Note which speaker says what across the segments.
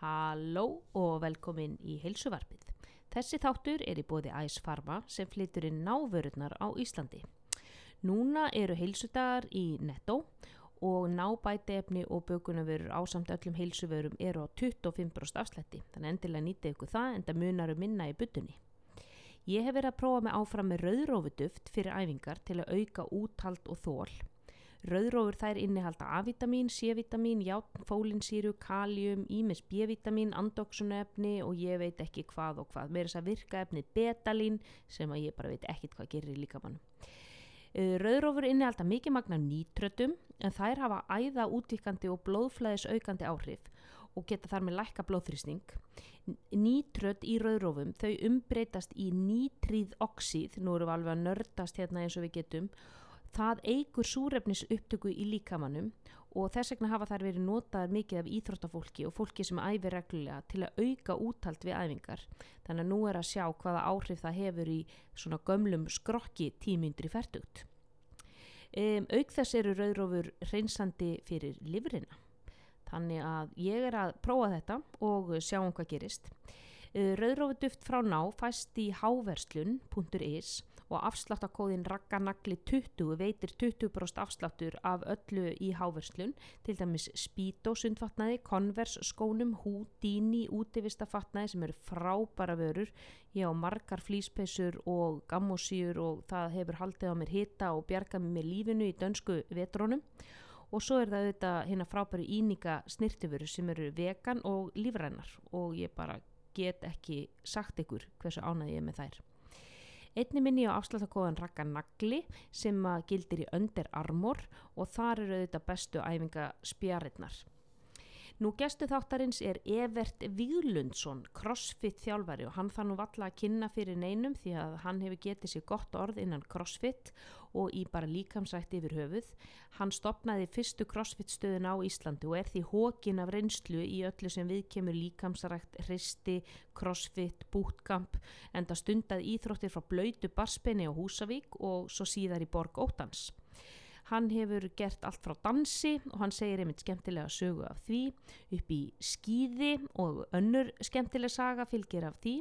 Speaker 1: Halló og velkomin í heilsuvarpið. Þessi þáttur er í bóði Æs Pharma sem flytur inn návörurnar á Íslandi. Núna eru heilsudagar í Netto og nábætefni og bökunarvörur ásamt öllum heilsuvörum eru á 25% afslætti. Þannig endilega nýtið ykkur það en það munar um minna í byttunni. Ég hef verið að prófa mig áfram með rauðrófuduft fyrir æfingar til að auka úthald og þól. Rauðrófur þær innihalda A-vitamin, C-vitamin, játn, fólinsýru, kalium, ímis B-vitamin, andoksunefni og ég veit ekki hvað og hvað. Mér er þess að virka efni betalín sem að ég bara veit ekkit hvað gerir í líkamannum. Rauðrófur innihalda mikið magna nýtrötum en þær hafa æða útvíkandi og blóðflæðis aukandi áhrif og geta þar með lækka blóðþrýsting. Nýtröt í rauðrófum þau umbreytast í nýtríð oxíð, nú erum við alveg að nördast hérna eins og við getum það eigur súrefnis upptöku í líkamannum og þess vegna hafa þær verið notaðar mikið af íþróttafólki og fólki sem æfir reglulega til að auka úthald við æfingar. Þannig að nú er að sjá hvaða áhrif það hefur í svona gömlum skrokki tímyndri færtugt. Um, auk þess eru rauðrófur hreinsandi fyrir livrina. Þannig að ég er að prófa þetta og sjá um hvað gerist. Rauðrófuduft frá ná fæst í háverslun.is og afsláttakóðin Ragganagli 20 veitir 20% afsláttur af öllu í háverslun, til dæmis Spító sundfatnaði, Converse skónum, Houdini útivistafatnaði sem eru frábæra vörur, ég á margar flýspesur og gammosýur og það hefur haldið á mér hita og bjargað mér lífinu í dönsku vetrónum og svo er það auðvitað hérna frábæri íninga snirtifuru sem eru vegan og lífrænar og ég bara get ekki sagt ykkur hversu ánæði ég er með þær. Einni minni á afsláttakóðan Raka Nagli sem gildir í Under Armour og þar eru auðvitað bestu æfinga spjarinnar. Nú gestu þáttarins er Evert Víglundsson, crossfit þjálfari og hann fann nú valla að kynna fyrir neinum því að hann hefur getið sér gott orð innan crossfit og í bara líkamsrætt yfir höfuð. Hann stopnaði fyrstu crossfit stöðun á Íslandi og er því hókin af reynslu í öllu sem viðkemur líkamsrætt, hristi, crossfit, bootcamp en það stundaði íþróttir frá blöytu barspenni á Húsavík og svo síðar í Borg Ótans. Hann hefur gert allt frá dansi og hann segir einmitt skemmtilega sögu af því. Upp í skýði og önnur skemmtilega saga fylgir af því.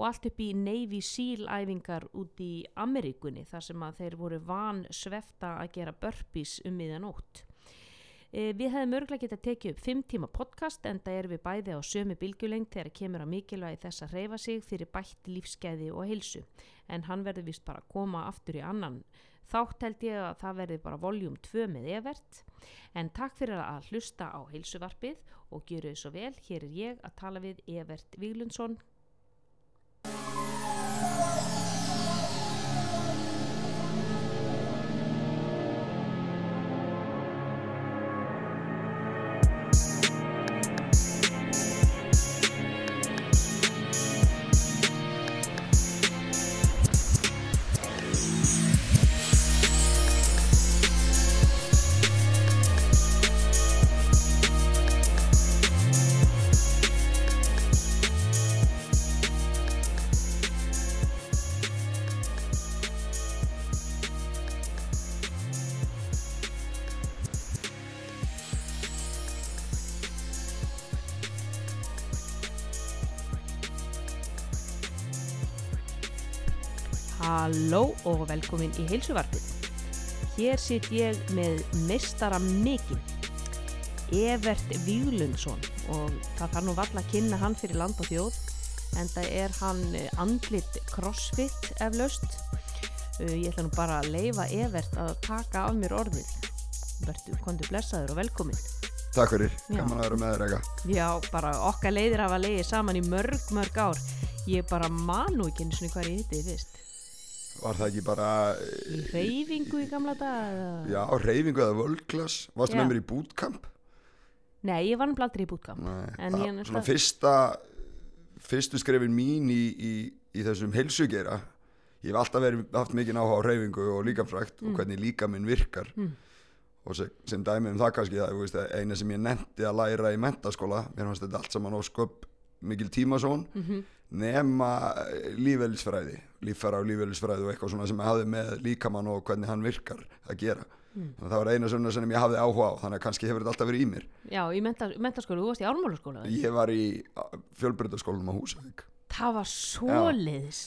Speaker 1: Og allt upp í Navy Seal æfingar út í Ameríkunni þar sem að þeir voru van svefta að gera burpees um miðanótt. E, við hefðum örglega getað tekið upp 5 tíma podcast en það er við bæði á sömu bilgjuleng þegar kemur á mikilvægi þess að reyfa sig fyrir bætt lífskeiði og heilsu. En hann verður vist bara að koma aftur í annan Þátt held ég að það verði bara voljum 2 með Evert en takk fyrir að hlusta á heilsuvarpið og gjöru þið svo vel. Hér er ég að tala við Evert Víglundsson. Og velkomin í heilsuvarpið. Hér sitt ég með mestara mikinn, Evert Víglundsson og það þarf nú valla að kynna hann fyrir land og þjóð en það er hann andlit crossfit eflaust. Ég ætla nú bara að leifa Evert að taka af mér orðið. Verður kontið blessaður og velkomin.
Speaker 2: Takk fyrir, gaman að vera með þér eitthvað.
Speaker 1: Já, bara okkar leiðir hafa leiðið saman í mörg, mörg ár. Ég bara manu ekki eins og hvað ég hitti þið fyrst.
Speaker 2: Var það ekki bara...
Speaker 1: Í reyfingu í gamla dag?
Speaker 2: Já, reyfingu eða völglas. Varstu með mér í bootcamp?
Speaker 1: Nei, ég var náttúrulega aldrei í bútkamp. En
Speaker 2: það,
Speaker 1: ég náttúrulega-
Speaker 2: fyrsta, fyrstu skrefin mín í, í, í þessum heilsugeira. Ég hef alltaf verið, haft mikið áhuga á reyfingu og líkamsrækt
Speaker 1: Mm.
Speaker 2: og hvernig líka minn virkar. Og sem, sem dæmi um það kannski, það, veist, eina sem ég nefndi að læra í mentaskóla, mér fannst þetta allt saman á sköp mikil tímasón,
Speaker 1: Mhm.
Speaker 2: nema lífeðlisfræði, líffæra og lífeðlisfræði og eitthvað svona sem hafði með líkamann og hvernig hann virkar að gera.
Speaker 1: Mm.
Speaker 2: þannig að það var eina svona sem ég hafði áhuga á þannig að kannski hefur þetta alltaf verið í mér.
Speaker 1: Já, í menta, mentaskóla, þú varst í ármálaskóla
Speaker 2: ég var í fjölbreytaskólanum á Húsavík.
Speaker 1: Það var svoleiðis.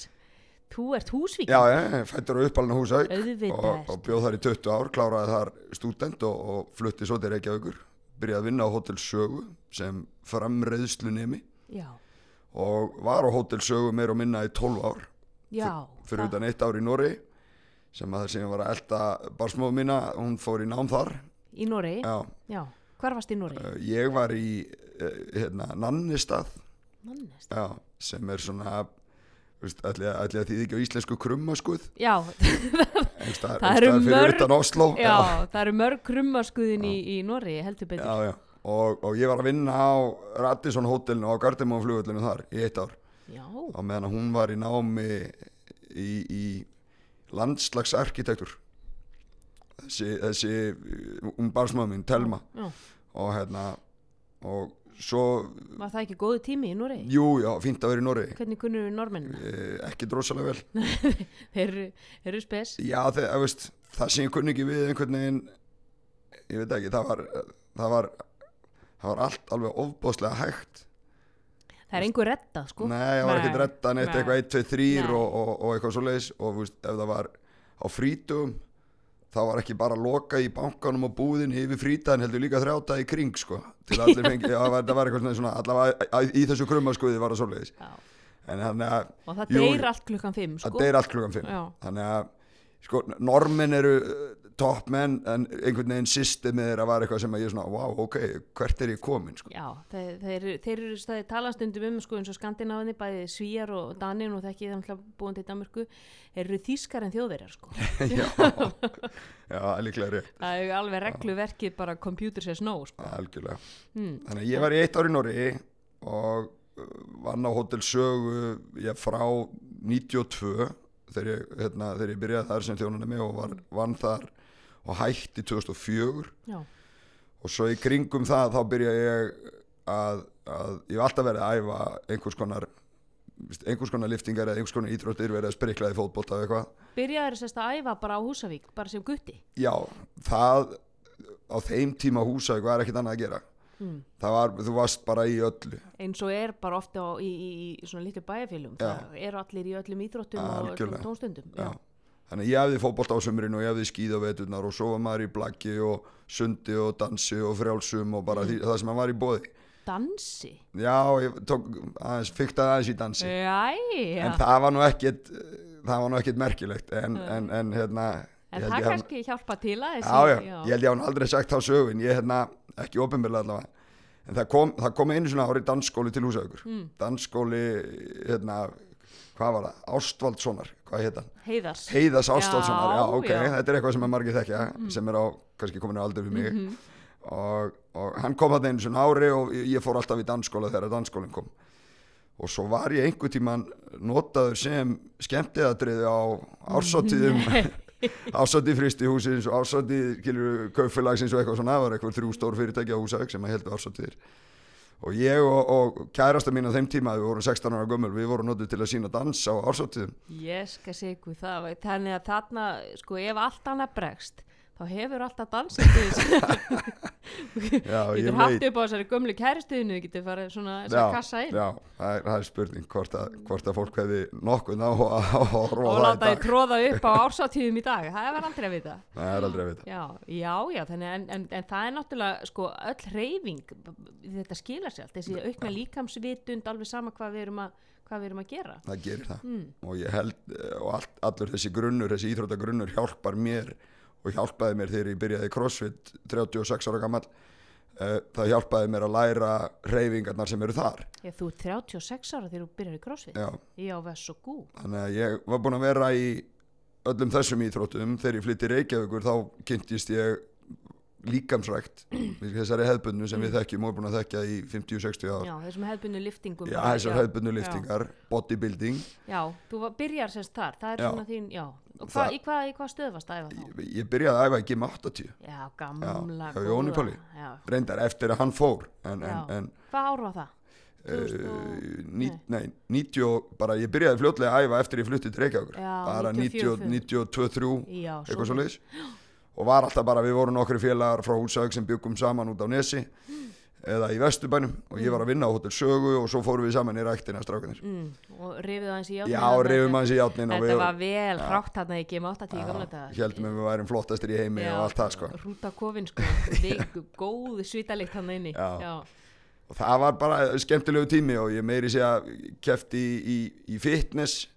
Speaker 1: Þú ert húsvík
Speaker 2: já, já, fættur á uppalinn á Húsavík og, og bjóð þar í 20 ár, kláraði þar stúdent og, og flutti svo til Reykjavíkur. Byrjaði að vinna á Hotel Sögu sem framreiðslu nemi
Speaker 1: Já,
Speaker 2: og var á Hotel Sögu meir og minna í 12 ár.
Speaker 1: Já
Speaker 2: fyrir utan eitt ár í Nóri sem að það sem var að elda barsmóðu mína, hún fór í nám þar.
Speaker 1: Í Noregi,
Speaker 2: já,
Speaker 1: já. Hvar varst í Noregi?
Speaker 2: uh, ég var í uh, hérna, Nannistað
Speaker 1: Nannest
Speaker 2: já, sem er svona ætli, að- að þýði ekki á íslensku krummaskuð
Speaker 1: Já, Það eru mörg- það eru mörg krummaskuðin í, í Noregi, heldur betur.
Speaker 2: Já, já. Og, og ég var að vinna á Radisson hótelinu og á Gardemóum flugvöllinu þar í eitt ár.
Speaker 1: Já,
Speaker 2: á meðan hún var í námi í, í landslagsarkitektur. Þessi, þessi um barsmaður minn, Telma
Speaker 1: já.
Speaker 2: Og hérna og svo,
Speaker 1: Var það ekki góðu tími í Noregi?
Speaker 2: jú, já, fínt að vera í Noregi.
Speaker 1: Hvernig kunnur við normennina?
Speaker 2: eh, ekki drosalega vel.
Speaker 1: Þeir eru- spes.
Speaker 2: Já, þeir, veist, það sem ég kunni ekki við einhvern veginn ég veit ekki, það var það var, það var allt alveg ofbóðslega hægt
Speaker 1: Það er einhver reddað, sko
Speaker 2: Nei, það var ekkert redda neitt
Speaker 1: Nei.
Speaker 2: eitthvað 1, 2, 3
Speaker 1: Nei.
Speaker 2: og, og, og eitthvað svo leiðis og veist, ef það var á frítugum þá var ekki bara að loka í bankanum og búðinni yfir frítaðin heldur líka þrjáta í kring sko til allir fengi, já, það var, það var eitthvað svona allavega í þessu krummaskuði var það svo leiðis
Speaker 1: Já.
Speaker 2: en þannig að
Speaker 1: Og það deyr allt klukkan fimm, sko
Speaker 2: það deyr allt klukkan 5
Speaker 1: Já.
Speaker 2: þannig að sko, normin eru uh, toppmenn en einhvern veginn systemið er að var eitthvað sem að ég er svona, wow, ok, hvert er ég komin sko.
Speaker 1: Já, þeir, þeir, eru- þeir eru staðið talastundum um sko eins og Skandinavinni, bæði Svíjar og Danin og þekki það náttúrulega búin til Danmörku þeir eru þýskar en þjóðverjar sko.
Speaker 2: Já, já, líklega rétt.
Speaker 1: Það er alveg regluverkið bara computer says no sko.
Speaker 2: Algjörlega.
Speaker 1: Hmm.
Speaker 2: Þannig að ég var í eitt ár í Norri og uh, vann á Hotel Sögu ég frá 92 þegar ég, hérna, þegar ég byrjaði þar sem þjónunemi og var, vann þar og hætti 2004
Speaker 1: Já,
Speaker 2: og svo í kringum það þá byrjaði ég að, að ég var alltaf verið að æfa einhvers konar einhvers konar liftingar eða einhvers konar ídróttir verið að spriklaði fótbolta eða eitthvað.
Speaker 1: Byrjaður sérst að æfa bara á Húsavík, bara sem gutti?
Speaker 2: Já, það á þeim tíma húsavík var ekkert annað að gera.
Speaker 1: Hmm.
Speaker 2: það var, þú varst bara í öllu.
Speaker 1: Eins og er bara ofta í, í, í svona litlu bæjarfélum
Speaker 2: Já.
Speaker 1: það eru allir í öllum íþróttum og tónstundum.
Speaker 2: Já. Þannig ég hefði fótbolt á sömurinn og ég hefði skíð á veturnar og svo var maður í blaggi og sundi og dansi og frjálsum og bara
Speaker 1: Mm.
Speaker 2: það sem maður var í bóði.
Speaker 1: Dansi?
Speaker 2: Já, ég tók aðeins, fyktaði aðeins í dansi.
Speaker 1: Jæja,
Speaker 2: En það var nú ekkit, það var nú ekkit merkilegt en, en, en hérna...
Speaker 1: en það kannski hjálpa til að
Speaker 2: Já, já, ég held ég hann aldrei sagt þá sögun, ég hérna, ekki ofinbyrlega allavega. En það kom, það kom einu svona árið dansskóli til húsaukur.
Speaker 1: Mm.
Speaker 2: Dansskóli, hérna, hvað var það? Ástvaldssonar, hvað heit hann?
Speaker 1: Heiðars.
Speaker 2: Heiðas Ástvaldssonar, já,
Speaker 1: Já,
Speaker 2: ok,
Speaker 1: já.
Speaker 2: þetta er eitthvað sem að margir þekkja sem er á, kannski komin á aldur við mig. Og, og hann kom þarna einu svona ári og ég fór alltaf í dansskóla þegar dansskólinn kom. Og svo var ég einhver tíman notaður sem skemmtiðatriði á ársáttíðum ársáttíð fristi húsins og ársáttíð kilur kaupfélagsins og eitthvað svona. Það var eitthvað þrjú stór fyrirtæki á húsauk sem að heldu ársáttíðir og ég og, og kærasta mín á þeim tíma, við vorum 16 ára gömul við vorum notuð til að sína dans á ársáttíðum
Speaker 1: Ég skal segja ykkur það þannig að þarna, sko, ef allt annað bregst þá hefur alltaf dansið
Speaker 2: ég
Speaker 1: getur haft upp á þessari gömlu kæristuðinu getur farið svona þess að kassa inn.
Speaker 2: já, það er, það er spurning hvort að, hvort að fólk hefði nokkuð ná að horfa
Speaker 1: og láta þið tróða upp á ársátíðum í dag. Það var aldrei að vita.
Speaker 2: Það er aldrei að vita.
Speaker 1: Já, já, já, þannig en, en, en það er náttúrulega sko öll reyfing þetta skilar sér allt, þessi aukna líkamsvitund alveg sama hvað við erum að, hvað við erum að gera.
Speaker 2: Það gerir það.
Speaker 1: Mm.
Speaker 2: og held eh, og allt, allur þessi grunnur, þessi íþróttagrunnur hjálpar mér og hjálpaði mér þegar ég byrjaði CrossFit 36 ára gammal uh, það hjálpaði mér að læra reyfingarnar sem eru þar.
Speaker 1: Já, þú ert 36 ára þegar þú byrjar í crossfit.
Speaker 2: Já,
Speaker 1: Já,
Speaker 2: þannig að ég var búinn að vera í öllum þessum íþróttum. Þegar ég flytti Reykjavíkur þá kynntist ég líkamsrækt þessari hefðbunnu sem við þekkjum og erum búin að þekkja í 50-60 ár
Speaker 1: Já, þessum hefðbunnu liftingum
Speaker 2: Já, þessar hefðbunnu liftingar, bodybuilding
Speaker 1: Já, þú var, byrjar semst þar, það er
Speaker 2: Já.
Speaker 1: svona þín, já Og hva, í hvað hva stöð varst að æfa þá?
Speaker 2: ég, byrjaði að æfa í Gym 80
Speaker 1: Já, gamla,
Speaker 2: hjá Jóni. Páli.
Speaker 1: Já,
Speaker 2: reyndar eftir að hann fór en, en,
Speaker 1: Já.
Speaker 2: en
Speaker 1: hvað ár var það?
Speaker 2: uh,
Speaker 1: 2000 og-
Speaker 2: ní, nei, 90 og- bara ég byrjaði fljótlega að æfa eftir ég flutti til Reykjavíkur
Speaker 1: Já,
Speaker 2: bara
Speaker 1: 94.
Speaker 2: 90 92, 3
Speaker 1: Já,
Speaker 2: eitthvað svo leiðis og var alltaf bara, við vorum nokkri félagar frá Húsauk sem byggum saman út á Nesi eða í Vesturbænum. Og ég var að vinna á Hotel Sögu og svo fórum við saman í ræktina strákanir
Speaker 1: mm, og rifið aðeins í játnin
Speaker 2: Já, rifum aðeins í játnin
Speaker 1: Þetta
Speaker 2: við
Speaker 1: var vel hrátt hann ekki um 80 gamla daga
Speaker 2: heldum að við værim flottastir í heimi og allt það sko.
Speaker 1: Rúta kofin sko, Vik, góð svítalikt hann inni.
Speaker 2: Já.
Speaker 1: Já.
Speaker 2: og það var bara skemmtilegu tími og ég meiri sé að kefti í, í, í fitness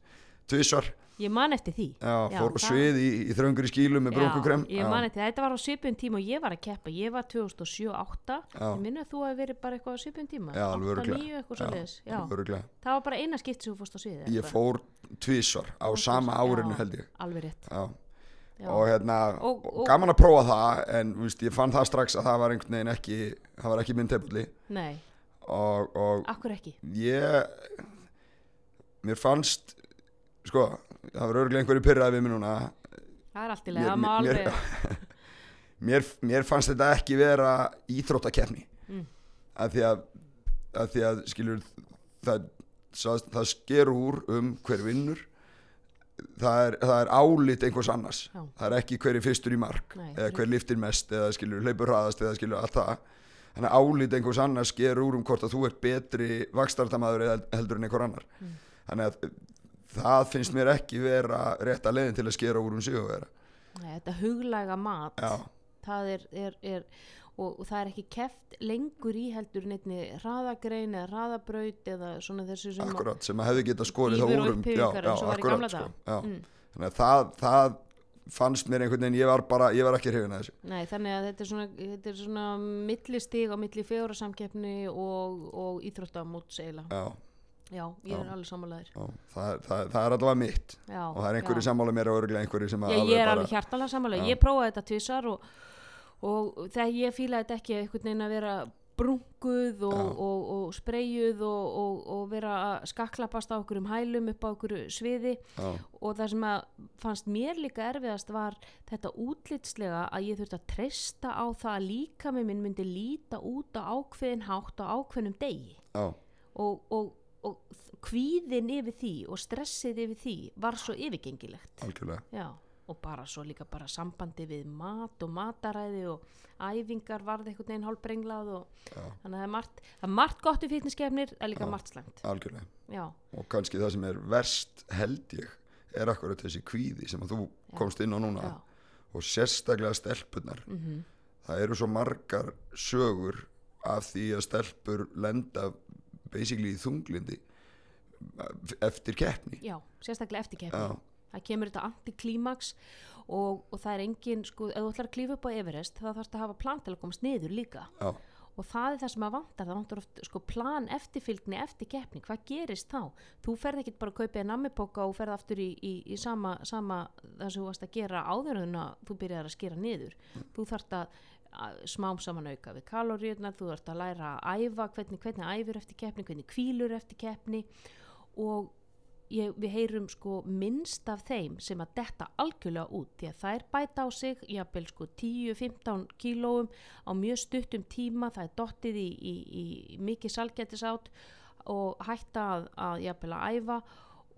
Speaker 2: tvissvar
Speaker 1: Ég man eftir því.
Speaker 2: Já,
Speaker 1: Já,
Speaker 2: fór á
Speaker 1: það-
Speaker 2: svið í, í þröngur í skílu með brúnkukrem.
Speaker 1: Já, ég man eftir, þetta var á svipun tíma og ég var að keppa, ég var 2007-08
Speaker 2: Já.
Speaker 1: ég minna að þú hefði verið bara eitthvað á svipun tíma.
Speaker 2: Já, alveg
Speaker 1: 8-9
Speaker 2: örugglega.
Speaker 1: eitthvað svoleiðis. Já.
Speaker 2: Örugglega.
Speaker 1: það var bara eina skipt sem þú fórst á sviði
Speaker 2: Ég fór tvissvar á sama árinu held ég.
Speaker 1: alveg rétt.
Speaker 2: Já.
Speaker 1: Já.
Speaker 2: og hérna
Speaker 1: Og-
Speaker 2: og,
Speaker 1: og-
Speaker 2: gaman að prófa það en víst, ég fann það strax að það var einhvern veginn ekki það var ekki minn tepulli.
Speaker 1: Nei,
Speaker 2: og, og
Speaker 1: akkur ekki?
Speaker 2: ég mér fannst sko, það var örgulega einhverju pyrraði við mig núna.
Speaker 1: Það er allt í
Speaker 2: Mér-
Speaker 1: lega,
Speaker 2: mér-
Speaker 1: alveg
Speaker 2: mér, mér fannst þetta ekki vera íþróttakefni
Speaker 1: Mm.
Speaker 2: að því að, að því að skilur það, það, það sker úr um hver vinnur. Það er, það er álit einhvers annars.
Speaker 1: Já.
Speaker 2: það er ekki hver er fyrstur í mark
Speaker 1: Nei,
Speaker 2: eða hver liftir mest eða skilur hleypur hraðast eða skilur allt það. Þannig að álit einhvers annars sker úr um hvort að þú ert betri vakstartamaður heldur en einhver annar.
Speaker 1: Mm.
Speaker 2: þannig að það finnst mér ekki vera rétta leiðin til að skera úr um sig og vera
Speaker 1: nei, þetta huglæga mat
Speaker 2: já,
Speaker 1: það er, er, er og, og það er ekki keft lengur í heldur neittni hraðagrein eða hraðabraut eða svona þessu sem að-
Speaker 2: akkurat, sem að hefði getað skorið það úr um
Speaker 1: gamla
Speaker 2: sko.
Speaker 1: Mm.
Speaker 2: þannig að það, það fannst mér einhvern veginn, ég var bara ég var ekki hrifin að þessu
Speaker 1: Nei, þannig að þetta er svona, þetta er svona millistig á milli fjóra samkeppni og, og íþróttamóts eiginlega.
Speaker 2: já,
Speaker 1: Já, ég er alveg sammálaður.
Speaker 2: það, það, það er allavega mitt.
Speaker 1: Já,
Speaker 2: og það er einhverju sammála mér og örgulega einhverju sem að
Speaker 1: Já, ég er
Speaker 2: bara,
Speaker 1: alveg hjartalega sammálaður. Ég prófaði þetta tvisar og, og þegar ég fílaði þetta ekki einhvern veginn að vera brunguð og, og, og spreyjuð og, og, og vera að skaklapast á okkur um hælum upp á okkur sviði. Og það sem að fannst mér líka erfiðast var þetta útlitslega að ég þurfti að treysta á það að líka með minn myndi líta út á ákveðin hátt á ákveðnum degi. Og, og, kvíðin yfir því og stressið yfir því var svo yfirgengilegt. Já, og bara svo líka bara sambandi við mat og mataræði og æfingar varði einhvern veginn hálfbrenglað og
Speaker 2: Já.
Speaker 1: þannig að það er margt, það er margt gott í fitnesskefnir en líka
Speaker 2: Já.
Speaker 1: margt slæmt. já,
Speaker 2: og kannski það sem er verst held ég er akkurat þessi kvíði sem að þú komst inn á núna
Speaker 1: já,
Speaker 2: og sérstaklega stelpunar
Speaker 1: mm
Speaker 2: það eru svo margar sögur af því að stelpur lenda basically í þunglindi eftir keppni.
Speaker 1: Já sérstaklega eftir keppni.
Speaker 2: Já,
Speaker 1: það kemur þetta antiklímax og, og það er engin, sko, ef þú ætlar að klífa upp á Everest þá þarfst að hafa plan til að komast niður líka.
Speaker 2: Já,
Speaker 1: og það er það sem að vantar, það vantar oft sko, plan eftirfylgni eftir keppni, hvað gerist þá? Þú ferð ekkit bara að kaupa einn nammipóka og ferð aftur í, í, í sama, sama það sem þú varst að gera áður en þú byrjar að skera niður. Þú þarft að, að smám saman auka við kaloríunar, þú þarft að læra að æfa hvernig, hvernig æfur eftir keppni, hvernig kvílur eftir keppni. Og ég, við heyrum sko minnst af þeim sem að detta algjörlega út því að þær bæta á sig jafnvel sko 10-15 kílóum á mjög stuttum tíma. Það er dottið í, í, í mikið salgætisátt og hætta að, að jafnvel að æfa.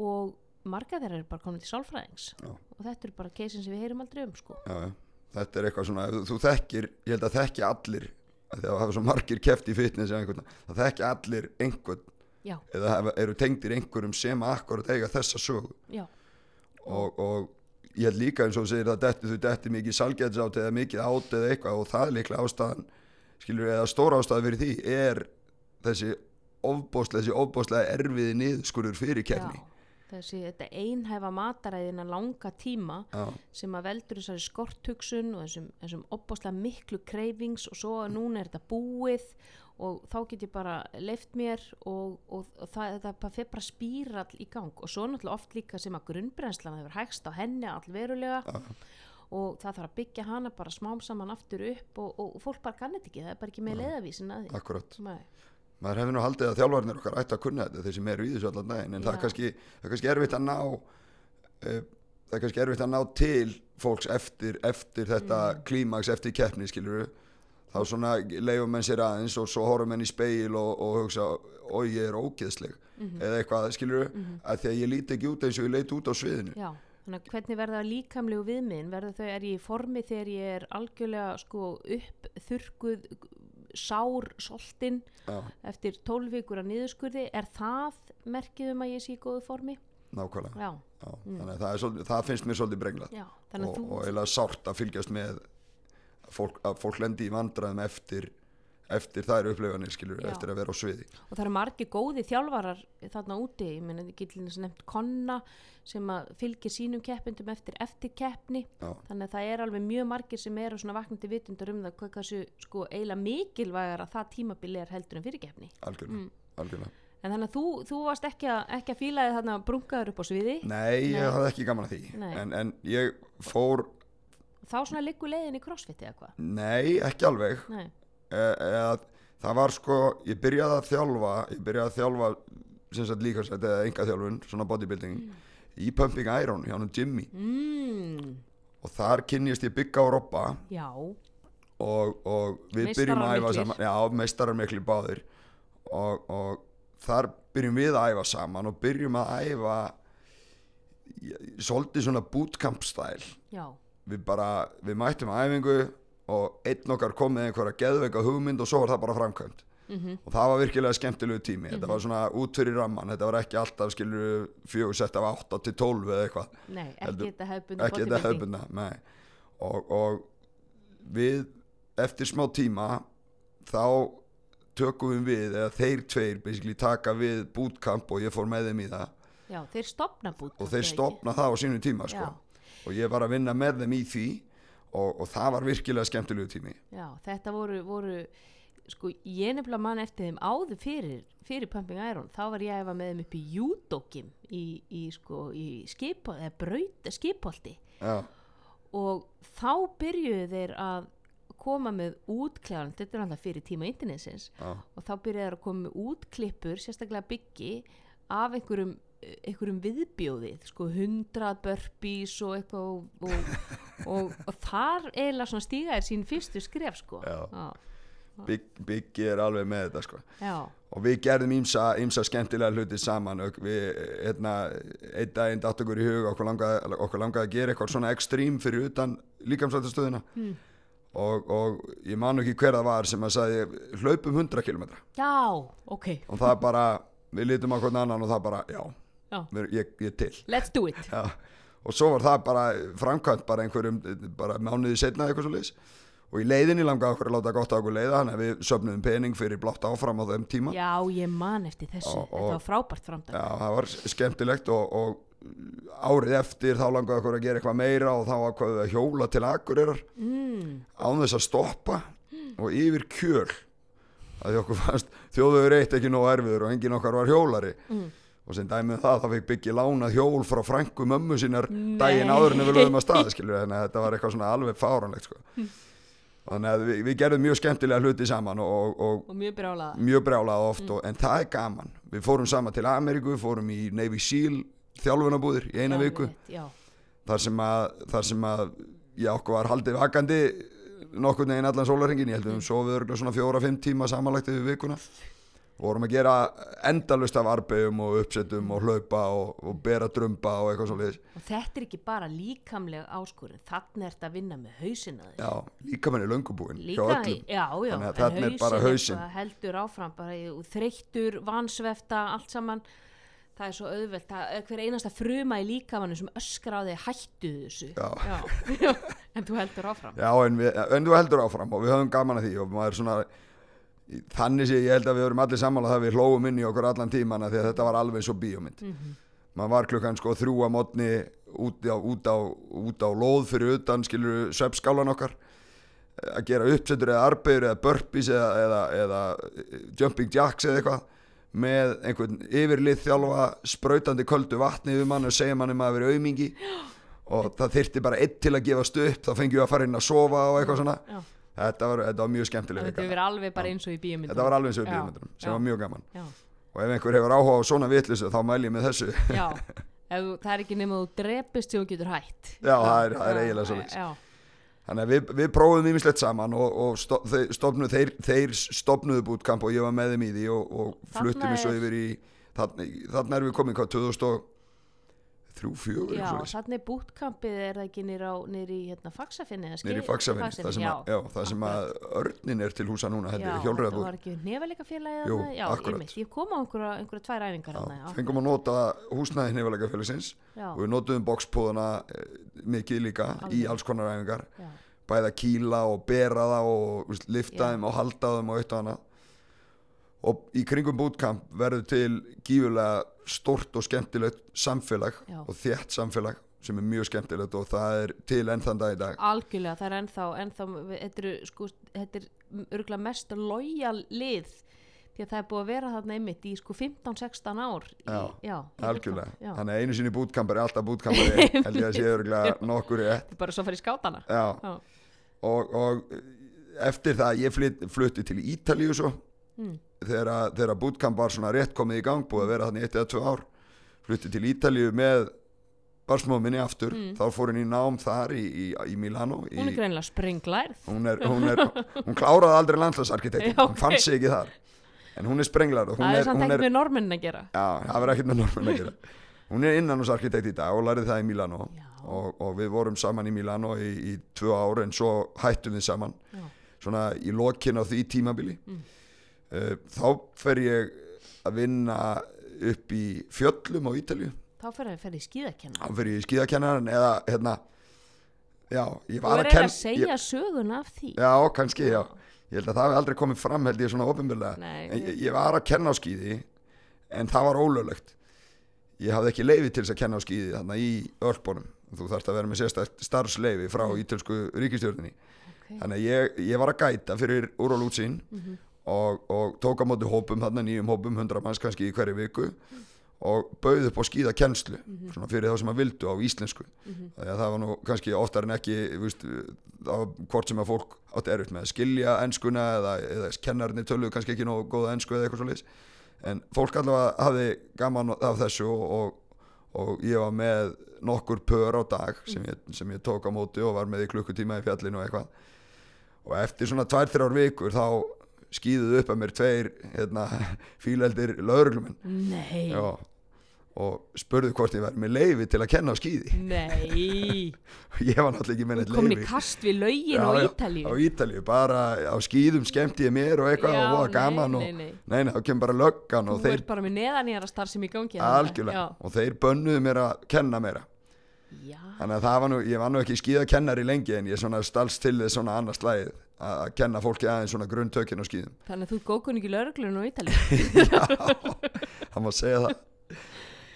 Speaker 1: Og marga þeirra eru bara komin til sálfræðings.
Speaker 2: Já.
Speaker 1: og þetta eru bara keisin sem við heyrum aldrei um sko.
Speaker 2: Já, já. Þetta er eitthvað svona þú, þekkir, ég held að þekki allir að það hafa svo margir keft í fitness það þekki allir einhvern.
Speaker 1: Já,
Speaker 2: eða eru tengdir einhverjum sem akkurat eiga þessa sögu.
Speaker 1: Já,
Speaker 2: og, og ég held líka eins og segir að detti, þú detti mikið salgætsátt eða mikið át eða eitthvað og það er líklega ástæðan skilur eða stóra ástæðan fyrir því er þessi ofbóstlega, þessi ofbóstlega erfiði niðurskurður fyrir kefni
Speaker 1: já. Þessi einhæfa mataræðina langa tíma
Speaker 2: já,
Speaker 1: sem að veldur þessari skorthugsun og þessum, þessum opbáslega miklu cravings og svo að núna er þetta búið og þá get ég bara leift mér og, og, og það, það fer bara spírall í gang. Og svo náttúrulega oft líka sem að grunnbrennslan hefur hægst á henni allverulega
Speaker 2: Já.
Speaker 1: og það þarf að byggja hana bara smám saman aftur upp og, og, fólk bara kannið ekki, það er bara ekki með leiðavísin að því.
Speaker 2: Akkurat.
Speaker 1: Nei.
Speaker 2: Maður hefði nú haldið að þjálfarnir okkar ætti að kunna þetta þeir sem eru í þessu allan daginn en það er kannski, það er kannski erfitt að ná uh, það er kannski erfitt að ná til fólks eftir, eftir þetta
Speaker 1: Mm.
Speaker 2: klímaks eftir keppni skilur þá svona leifum menn sér aðeins og svo horfum menn í speil og, og hugsa oi ég er ógeðsleg
Speaker 1: Mhm.
Speaker 2: eða eitthvað skilur að því að ég líti ekki út eins og ég leiti út á sviðinu
Speaker 1: Já, Þannig að hvernig verða líkamlegu viðmiðin? Verða þau, er ég í formi þegar ég er algjörlega sko uppþurkuð, sár, soltin
Speaker 2: já,
Speaker 1: eftir 12 vikur að niðurskurði? Er það merkið um að ég sé í góðu formi?
Speaker 2: nákvæmlega
Speaker 1: Já,
Speaker 2: já. þannig að það, er svolítið, það finnst mér svolítið brenglað og,
Speaker 1: þú,
Speaker 2: og eiginlega sárt að fylgjast með að fólk, að fólk lendi í vandræðum eftir eftir þær upplifanir skilur,
Speaker 1: Já.
Speaker 2: eftir að vera á sviði
Speaker 1: og það eru margir góði þjálfarar þarna úti, ég meina þið getur nefnt konna sem að fylgir sínum keppindum eftir eftir keppni
Speaker 2: já,
Speaker 1: þannig að það er alveg mjög margir sem eru svona vaknandi vitundar um það hvað hversu sko eiginlega mikilvægar að það tímabili er heldur en fyrir keppni
Speaker 2: algjörlega,
Speaker 1: Mm.
Speaker 2: algjörlega.
Speaker 1: en þannig að þú, þú varst ekki að, ekki að fílaði þarna brungaður upp á sviði
Speaker 2: Nei, ég
Speaker 1: Nei.
Speaker 2: hafði ekki gaman að því en, en ég fór
Speaker 1: þá svona liggur leiðin í crossfit eða hvað
Speaker 2: nei, ekki alveg
Speaker 1: Nei.
Speaker 2: E, eða, það var sko ég byrjaði að þjálfa ég byrjaði að þjálfa sem sagt líka sætt eða enga þjálfun, svona bodybuilding í Pumping Iron hjá hann Jimmy.
Speaker 1: Mm,
Speaker 2: og þar kynnist ég bygga og robba. Og, og við byrjum að æfa saman. Já, meistarar mikli báðir. Og, og þar byrjum við að æfa saman og byrjum að æfa svolítið svona bootcamp stæl við bara, við mættum að æfingu og einn okkar kom með einhverja geðveika hugmynd og svo var það bara framkvæmt.
Speaker 1: Mhm,
Speaker 2: og það var virkilega skemmtilegu tími. Þetta var svona út fyrir ramman þetta var ekki alltaf skilur fjögur sett af 8 til 12 eða eitthvað.
Speaker 1: Nei, ekki þetta
Speaker 2: nei. og, og við eftir smá tíma þá tökum við við eða þeir tveir basically taka við bootcamp og ég fór með þeim í það.
Speaker 1: Já, þeir stopna bút
Speaker 2: og þeir stopna það á sínu tíma sko. Og ég var að vinna með þeim í því og, og það var virkilega skemmtilegu tími.
Speaker 1: Já, þetta voru, voru sko, ég nefnilega man eftir þeim áður fyrir, fyrir Pumping Iron, þá var ég að efa með þeim upp í júdókim í, í, sko, í skip, eða braut, skipholti.
Speaker 2: Já,
Speaker 1: og þá byrjuðu þeir að koma með útklæðan, þetta er alltaf fyrir tíma internetsins
Speaker 2: já,
Speaker 1: og þá byrjuðu þeir að koma með útklippur, sérstaklega byggi af einhverjum einhverjum viðbjóðið, sko 100 burpees og eitthvað og, og, og, og þar eiginlega svona stíga er sín fyrstu skref sko
Speaker 2: Já.
Speaker 1: Já.
Speaker 2: Big, Biggi er alveg með þetta sko.
Speaker 1: Já.
Speaker 2: og við gerðum ímsa, ímsa skemmtilega hluti saman við, hérna, einn daginn datt okkur í hug okkur langaði, okkur langaði að gera eitthvað svona ekstrím fyrir utan líkamsrættastöðina
Speaker 1: Mm.
Speaker 2: og, og ég man ekki hver það var sem að sagði hlaupum 100 km
Speaker 1: Já, ok,
Speaker 2: og það bara, við lítum hvern annan og það bara, já, ég, ég til.
Speaker 1: Let's do it.
Speaker 2: Já. og svo var það bara framkvæmt bara einhverjum, bara mánuði setna eitthvað svo leis og í leiðinni langaði okkur að láta gott á okkur leiða þannig að við söfnum pening fyrir blátt áfram á þeim tíma.
Speaker 1: Já, ég man eftir þessu,
Speaker 2: Og-
Speaker 1: þetta var frábært framdag
Speaker 2: Já, það var skemmtilegt og, og árið eftir þá langaði okkur að gera eitthvað meira og þá ákvaðum við að hjóla til Akureyrar
Speaker 1: mm.
Speaker 2: án þess að stoppa og yfir kjöl. Að því okkur fannst þjóðuður eitt ekki nóg erfiður og enginn okkar var hjólari.
Speaker 1: Mm.
Speaker 2: Og sem dæmið um það þá fikk Byggi lánað hjól frá frængu mömmu sínar
Speaker 1: Nei.
Speaker 2: daginn áður en við lögum að stað skilur þannig að þetta var eitthvað svona alveg fáranlegt sko. þannig að við, við gerðum mjög skemmtilega hluti saman og, og, og
Speaker 1: Og mjög brjálaða.
Speaker 2: mjög brjálað oft og, en það er gaman. Við fórum saman til Ameríku, við fórum í Navy SEAL þjálfunabúðir í eina
Speaker 1: Já,
Speaker 2: viku.
Speaker 1: Já,
Speaker 2: þar sem að, þar sem að já, okkur var haldið vakandi nokkurn veginn allan sólarhingin ég held við um sofið örgulega svona fjóra-fimm tíma samanlagt yfir vikuna. og vorum að gera endalust af arbegjum og uppsettum og hlaupa og, og bera drömba og eitthvað svo
Speaker 1: og þetta er ekki bara líkamleg áskorun, þannig er þetta að vinna með hausina þess
Speaker 2: já, líka manni löngubúin hjá
Speaker 1: Líka,
Speaker 2: öllum
Speaker 1: já, já,
Speaker 2: að
Speaker 1: en
Speaker 2: þarna er bara
Speaker 1: eitthvað heldur áfram, bara þreyttur, vansvefta, allt saman. Það er svo auðvelt, er hver einasta fruma í líkamannu sem öskra á þig hættu þessu.
Speaker 2: Já.
Speaker 1: Já. en þú heldur áfram.
Speaker 2: Já, en, við, en þú heldur áfram og við höfum gaman að því og maður svona þannig sé ég held að við vorum allir sammála það við hlóum inn í okkur allan tímana því að þetta var alveg svo bíómynd
Speaker 1: Mhm.
Speaker 2: maður var klukkan sko þrjú að mótni út út, út á lóð fyrir utan skilur sveppskálan okkar að gera uppsettur eða arbegur eða burpees eða, eða, eða eh, jumping jacks eða eitthvað með einhvern yfirlið þjálfa sprautandi köldu vatni við mann og segja manni maður verið aumingi og það þyrfti bara einn til að gefast upp þá fengjum við að fara inn að sofa og eitthvað svona
Speaker 1: Já.
Speaker 2: Þetta var, þetta var mjög skemmtileg
Speaker 1: þetta verið alveg bara eins og í bíómyndum.
Speaker 2: Þetta var alveg eins og í
Speaker 1: Já,
Speaker 2: bíómyndunum sem
Speaker 1: já.
Speaker 2: var mjög gaman.
Speaker 1: Já,
Speaker 2: og ef einhver hefur áhuga á svona vitlisu þá mæl ég með þessu.
Speaker 1: Já. Ef, þú- það er ekki nema þú drepist þú getur hætt.
Speaker 2: Já, það er- það er eiginlega
Speaker 1: já,
Speaker 2: Þannig að við, við prófum ímislegt saman og, og sto, þeir, stofnuð, þeir, þeir stopnuðu bútkamp og ég var með þeim í því og, og fluttum
Speaker 1: er-
Speaker 2: yfir í þarna erum við komin hvað 2000 og þrjú, fjögur
Speaker 1: Já, þannig bútkampið er það ekki nýri á nýri hérna
Speaker 2: Niður í
Speaker 1: skei-
Speaker 2: Faxafinni, það sem, að, já, það sem að örnin er til húsa núna,
Speaker 1: já, þetta var ekki nefæleika félagið já,
Speaker 2: akkurat.
Speaker 1: ég kom á einhverja, einhverja tvær æfingar
Speaker 2: fengum að nota húsnæði hnefalega félagsins og við notuðum bókspóðuna mikið líka í
Speaker 1: Alveg.
Speaker 2: alls konar æfingar. Bæða kýla og bera það og veist, lifta
Speaker 1: Já.
Speaker 2: þeim og halda þeim og eitt og annað. Og í kringum bootcamp verður til gífurlega stort og skemmtilegt samfélag
Speaker 1: Já.
Speaker 2: og þétt samfélag sem er mjög skemmtilegt og það er til enn þann dag í dag.
Speaker 1: Algjörlega, það er ennþá, ennþá þetta er, sko, er örgulega mest lojal lið því að það er búið að vera þarna einmitt í sko 15-16 ár í,
Speaker 2: Já,
Speaker 1: já, í
Speaker 2: algjörlega,
Speaker 1: já.
Speaker 2: þannig að einu sinni bootcamp er alltaf bootcampari held ég að sé örgulega nokkur
Speaker 1: Þetta er bara svo í skátana.
Speaker 2: Og, og eftir það ég flutti til Ítalíu svo
Speaker 1: Mm.
Speaker 2: þegar, að- bootcamp var svona rétt komið í gang búið að vera þannig eitt eða tvö ár flutti til Ítalíu með barsmóðum minni aftur.
Speaker 1: Mm.
Speaker 2: þá fór henni í nám þar í, í, í Milano í,
Speaker 1: hún er greinilega sprenglærð.
Speaker 2: Hún, er, hún, er, hún kláraði aldrei landslagsarkitekt
Speaker 1: Já,
Speaker 2: hún fann sig ekki þar. En hún er sprenglar hún
Speaker 1: það er samt
Speaker 2: er,
Speaker 1: með normennin að gera.
Speaker 2: Já, það verður ekkert með normun að gera. Hún er innanúsarkitekt í dag og lærið það í Milano. Og, og við vorum saman í Milano í, í tvö ár en svo hættum við saman.
Speaker 1: Já.
Speaker 2: svona í lokin á því tímabili.
Speaker 1: Mm.
Speaker 2: Uh, þá fer ég að vinna upp í fjöllum á Ítalju
Speaker 1: þá fer ferði í skíðakenna
Speaker 2: þá fer ég í skíðakennaran eða hérna já, ég var
Speaker 1: er
Speaker 2: að kenna
Speaker 1: að segja sögun af því.
Speaker 2: Já, kannski, já. Ég held að það hef aldrei komið fram held ég svona ofinbjörlega ég, ég var að kenna á skíði en það var ólöglegt. Ég hafði ekki leifi til þess að kenna á skíði þarna í örkbónum þú þarfst að vera með sérstætt starfsleifi frá
Speaker 1: Mm.
Speaker 2: ítölsku ríkistjórninni
Speaker 1: okay.
Speaker 2: þannig ég, ég var að gæta fyrir úr og lútsín
Speaker 1: Mhm.
Speaker 2: Og, og tók á móti hópum þarna nýjum hópum, 100 manns kannski í hverju viku og bauð upp á skíðakennslu
Speaker 1: Mhm.
Speaker 2: svona fyrir þá sem að vildu á íslensku. Þannig að það var nú kannski oftar en ekki var hvort sem að fólk átti erfitt með að skilja enskuna eða, eða kennarnir töluðu kannski ekki nógu góða ensku eða eitthvað svo leis en fólk allavega hafði gaman af þessu og, og, ég var með nokkur pör á dag sem ég, sem ég tók á móti og var með í klukkutíma í fjallinu og eitthvað. Og eftir svona tvær, þrjár vikur þá skýðuðu upp að mér tveir hérna, fíleldir lauruglumenn
Speaker 1: nei,
Speaker 2: Já, og spurðu hvort ég væri með leifi til að kenna á skýði
Speaker 1: nei.
Speaker 2: Ég var náttúrulega ekki með neitt
Speaker 1: komin í kast við
Speaker 2: Já,
Speaker 1: á Ítalíu.
Speaker 2: Á Ítalíu, bara á skýðum skemmti ég mér og eitthvað
Speaker 1: Já,
Speaker 2: og voða gaman og
Speaker 1: nei, nei.
Speaker 2: þá kemur bara löggan
Speaker 1: þú ert bara með neðanýjara starf sem í gangi
Speaker 2: algjörlega, og þeir bönnuðu mér að kenna
Speaker 1: já,
Speaker 2: þannig að var nú, ég var nú ekki skýðakennari lengi en ég stalst til þess svona annars slæðið að kenna fólki aðeins svona grunntökin á skýðum
Speaker 1: þannig að þú er góðkunningi lauruglun á Ítalíu.
Speaker 2: Það má segja það.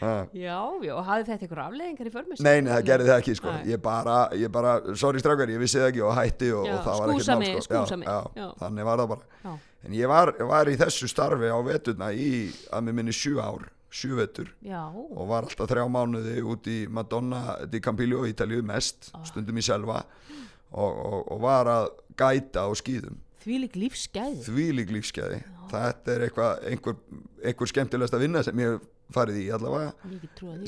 Speaker 2: Ha.
Speaker 1: já, já, og hafði þetta ykkur afleðingar í förmis
Speaker 2: Nei, nei, það gerði það ekki sko. Ég, bara, ég bara, sorry strákar, ég vissi það ekki og hætti og,
Speaker 1: Já,
Speaker 2: og það var ekkert
Speaker 1: skúsa mig,
Speaker 2: sko.
Speaker 1: skúsa mig,
Speaker 2: já,
Speaker 1: já.
Speaker 2: já, þannig var það bara.
Speaker 1: Já,
Speaker 2: en ég var, var í þessu starfi á veturna í að mér minni sjö ár sjö vetur.
Speaker 1: Já,
Speaker 2: og var alltaf þrjá mánuði út í Madonna di Campiglio í Ítalíu mest
Speaker 1: Ah.
Speaker 2: stundum í selva og, og, og var að gæta á skýðum
Speaker 1: því lík lífsgæði.
Speaker 2: Þvílík lífskeiði þetta er eitthvað, einhver, einhver skemmtilegast að vinna sem ég farið í allavega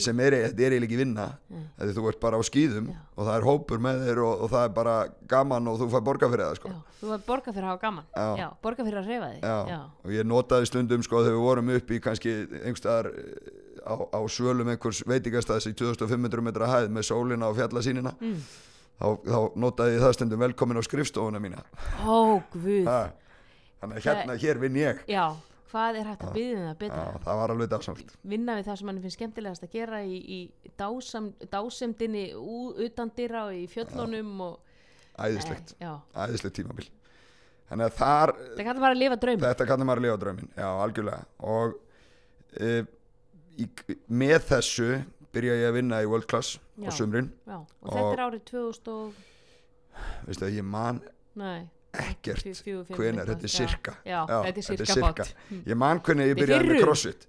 Speaker 2: sem er, þetta er eiginlega ekki vinna því þú ert bara á skýðum
Speaker 1: Já.
Speaker 2: og það er hópur með þér og, og það er bara gaman og þú fær borga fyrir það sko.
Speaker 1: já, þú var borga fyrir að hafa gaman.
Speaker 2: Já.
Speaker 1: já, borga fyrir að reyfa þig.
Speaker 2: Og ég notaði stundum sko þegar við vorum upp í kannski einhverstaðar á, á svölum einhvers veitingastæðs í 2500 metra hæð með sólina og fjallasýnina.
Speaker 1: Mm.
Speaker 2: Þá, þá notaði ég það stundum velkomin á skrifstofuna mína.
Speaker 1: Ó, guð.
Speaker 2: Ha. þannig að hérna, hér vinn ég.
Speaker 1: Já, hvað er hægt að byggja það
Speaker 2: Já,
Speaker 1: betra
Speaker 2: það var alveg dásamt
Speaker 1: vinna við það sem mann finnst skemmtilegast að gera í, í dásam, dásemdinni utan dyrra og í fjöllunum og,
Speaker 2: æðislegt,
Speaker 1: já,
Speaker 2: æðislegt tímabil. Þannig að þar
Speaker 1: það kallar bara að lifa draum
Speaker 2: þetta kannum maður að lifa drauminn já, algjörlega. Og e, í, með þessu byrja ég að vinna í World Class á
Speaker 1: Já.
Speaker 2: sumrin.
Speaker 1: já, og þetta er árið 2000 og
Speaker 2: veistu að ég man
Speaker 1: nei,
Speaker 2: ekkert hvenar, þetta er
Speaker 1: Já.
Speaker 2: sirka.
Speaker 1: Já, þetta er sirka. bát.
Speaker 2: Ég man hvernig ég byrjaði með crossfit.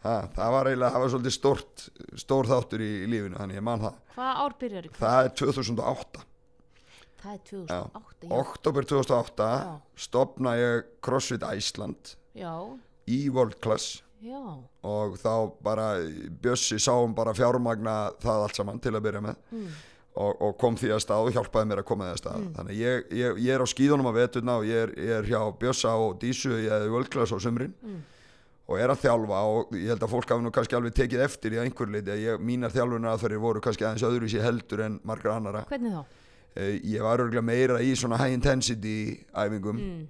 Speaker 2: Ha, það var eiginlega, það var svolítið stórt stór þáttur í, í lífinu, þannig ég man það.
Speaker 1: Hvað ár byrjar í
Speaker 2: það er 2008
Speaker 1: það er 2008 já,
Speaker 2: oktober 2008
Speaker 1: Já.
Speaker 2: stopna ég CrossFit Iceland
Speaker 1: já,
Speaker 2: í World Class
Speaker 1: já,
Speaker 2: og þá bara Bjössi sáum bara fjármagna það allt saman til að byrja með
Speaker 1: mm.
Speaker 2: og, og kom því að stað og hjálpaði mér að koma því að stað þannig að ég, ég, ég er á skíðunum á veturna og ég er, ég er hjá Bjössa og Dísu ég World Class á sumrin
Speaker 1: Mm.
Speaker 2: og er að þjálfa og ég held að fólk hafi nú kannski alveg tekið eftir í einhver leiti að ég, mínar þjálfunar aðferðir voru kannski aðeins öðruvísi heldur en margar annara
Speaker 1: Hvernig þá?
Speaker 2: Eh, ég var örgulega meira í svona high intensity æfingum
Speaker 1: Mm.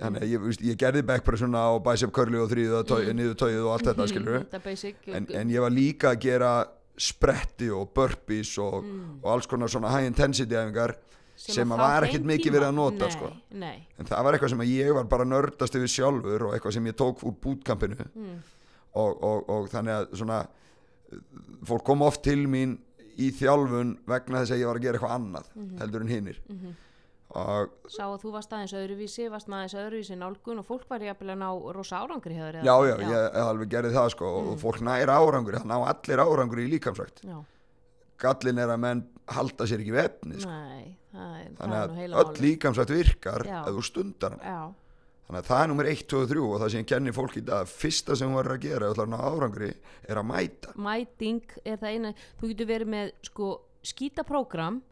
Speaker 2: Þannig að ég, veist, ég gerði backpressuna og bicep curli og þrýðu og tói, niður tóið og allt þetta skilur
Speaker 1: er basic
Speaker 2: en, en ég var líka að gera spretti og burpees og, og alls konar svona high intensity æfingar sem,
Speaker 1: að
Speaker 2: að var ekkert mikið verið að nota
Speaker 1: Nei,
Speaker 2: sko.
Speaker 1: Nei,
Speaker 2: en það var eitthvað sem ég var bara nördast yfir sjálfur og eitthvað sem ég tók úr bootcampinu.
Speaker 1: Mm.
Speaker 2: og, og, og þannig að svona fólk kom oft til mín í þjálfun vegna þess að ég var að gera eitthvað annað
Speaker 1: Mhm.
Speaker 2: heldur en hinnir og
Speaker 1: sá að þú varst aðeins öðruvísi, varst aðeins öðruvísi nálgun og fólk var jafnvel að ná rosa árangri eða
Speaker 2: já, já,
Speaker 1: hvað?
Speaker 2: ég alveg gerði það sko og fólk nær árangur, það ná allir árangur í líkamsrækt
Speaker 1: Já,
Speaker 2: gallin er að menn halda sér ekki við efni sko.
Speaker 1: nei, er,
Speaker 2: þannig að öll
Speaker 1: málið.
Speaker 2: líkamsrækt virkar
Speaker 1: Já.
Speaker 2: ef þú stundar hana
Speaker 1: Já,
Speaker 2: þannig að það er nummer 1, 2 og 3 og það sem ég kenni fólk í dag fyrsta sem verður að gera að ná árangri er að mæta
Speaker 1: mæting er það eina, þú getur verið með sko skýta prógram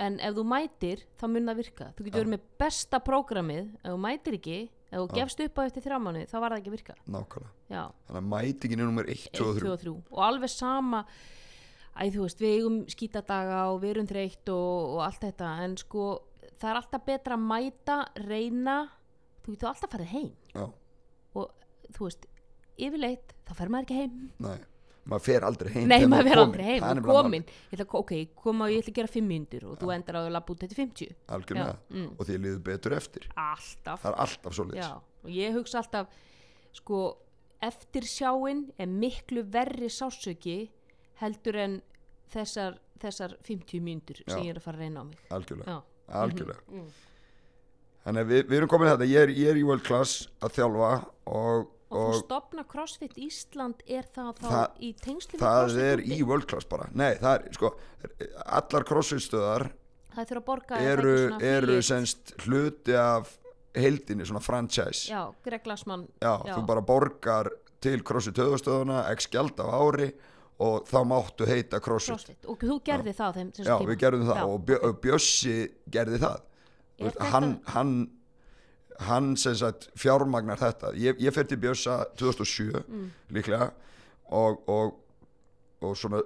Speaker 1: en ef þú mætir þá mun það virka. Þú getur verið með besta prógramið. Ef þú mætir ekki, ef þú gefst upp á eftir þrjá mánu þá var það ekki að virka.
Speaker 2: Nákvæmlega. Þannig að mætingin er nummer 1, 2 og
Speaker 1: 1, 2
Speaker 2: 3
Speaker 1: og 3 og alveg sama æ þú veist, við eigum skítadaga og við erum þreytt og, og allt þetta. En sko, það er alltaf betra að mæta reyna, þú getur alltaf farið heim.
Speaker 2: Já,
Speaker 1: og þú veist, yfirleitt þá fer maður ekki heim.
Speaker 2: Nei, maður fer aldrei heim
Speaker 1: Nei, maður
Speaker 2: er
Speaker 1: fer aldrei heim,
Speaker 2: nefnilega
Speaker 1: komin ég ætla, ok, koma og ég ætla að gera 5 myndur og þú endar á að labba út eftir 50
Speaker 2: málið. algjörlega
Speaker 1: mm.
Speaker 2: og því líður betur eftir.
Speaker 1: Alltaf.
Speaker 2: Það er alltaf svo
Speaker 1: Já, og ég hugsa alltaf sko, eftir sjáin er miklu verri sásöki heldur en þessar, þessar 50 myndur sem ég er að fara að reyna á mig.
Speaker 2: Algjörlega,
Speaker 1: Já,
Speaker 2: algjörlega.
Speaker 1: mm.
Speaker 2: þannig að við, við erum komin þetta ég er, ég er í world class að þjálfa og,
Speaker 1: og þú
Speaker 2: og
Speaker 1: stopna CrossFit Ísland er það þá
Speaker 2: Það-
Speaker 1: í tengslu við
Speaker 2: það
Speaker 1: CrossFit
Speaker 2: er
Speaker 1: úti?
Speaker 2: í world class bara nei, það er, sko, allar crossfit stöðar
Speaker 1: það er það
Speaker 2: eru,
Speaker 1: ekki
Speaker 2: eru semst hluti af heildinni, svona franchise
Speaker 1: já, Greg Glassman
Speaker 2: Já,
Speaker 1: Já.
Speaker 2: þú bara borgar til CrossFit höfustöðuna, x gjald á ári og þá máttu heita CrossFit.
Speaker 1: CrossFit og þú gerði það á þeim
Speaker 2: Já, við gerðum það
Speaker 1: Já.
Speaker 2: og Bjö, og Bjössi gerði það. Þú
Speaker 1: Er
Speaker 2: Veist, hann, hann, hann sem sagt fjármagnar þetta. Ég, ég fer til Bjössa 2007
Speaker 1: Mm.
Speaker 2: líklega og, og, og svona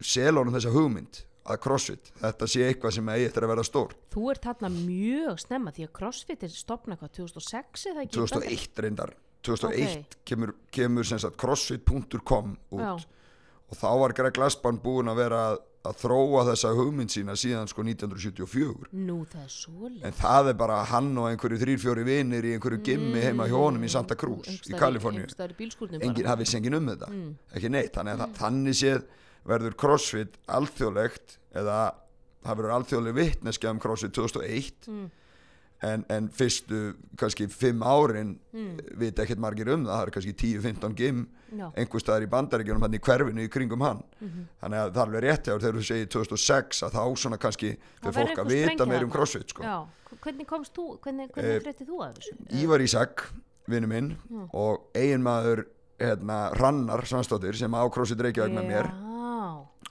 Speaker 2: selónum þessa hugmynd að CrossFit, þetta sé eitthvað sem eigi eftir að vera stór.
Speaker 1: Þú ert þarna mjög snemma því að CrossFit er stopnað hvað 2006 eða ekki?
Speaker 2: 2001 reyndar 2001 kemur, kemur sem sagt crossfit.com út
Speaker 1: Já.
Speaker 2: og þá var Greg Glassman búinn að vera að, að þróa þessa hugmynd sína síðan sko 1974
Speaker 1: Nú það er svoleið.
Speaker 2: en það er bara hann og einhverju þrýr fjóri vinir í einhverju gimmi heima hjá honum í Santa Cruz í Kaliforníu.
Speaker 1: Það
Speaker 2: vissi engin um þetta. Ekki neitt, þannig það, þannig séð verður CrossFit alþjóðlegt eða það verður alþjóðleg vittneskja um CrossFit 2001 en, en fyrstu kannski fimm árin mm. veit ekkert margir um það, það er kannski 10-15 gim
Speaker 1: Já.
Speaker 2: einhver staðar í bandaríkjunum hann í hverfinu í kringum hann þannig að það er alveg rétt þegar þú segir 2006 að þá svona kannski fyrir fólk að vita meir um. CrossFit sko.
Speaker 1: Hvernig komst þú, hvernig,
Speaker 2: Eh,
Speaker 1: hvernig fréttið þú af þessu?
Speaker 2: Ívar Ísak, vinnu minn og eiginmaður hérna, Rannar Svansdóttir sem á CrossFit Reykjavík með mér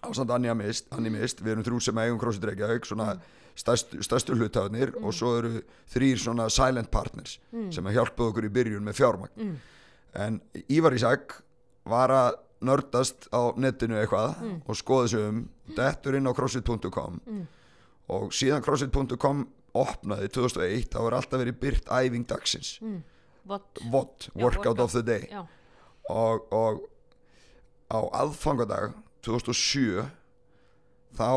Speaker 2: ásand Anja Mist, Anni Mist, við erum þrjú sem eigum CrossFit Reykjavík, svona stærstu, stærstu hlutafnir og svo eru þrýr svona silent partners sem að hjálpaðu okkur í byrjun með fjármagn. En Ívar Ísak var að nördast á netinu eitthvað og skoða sig um dettur inn á crossfit.com og síðan crossfit.com opnaði 2001 þá er alltaf verið byrt æfing dagsins. VOD, Workout of the Day. Og, og á aðfangadag 2007 þá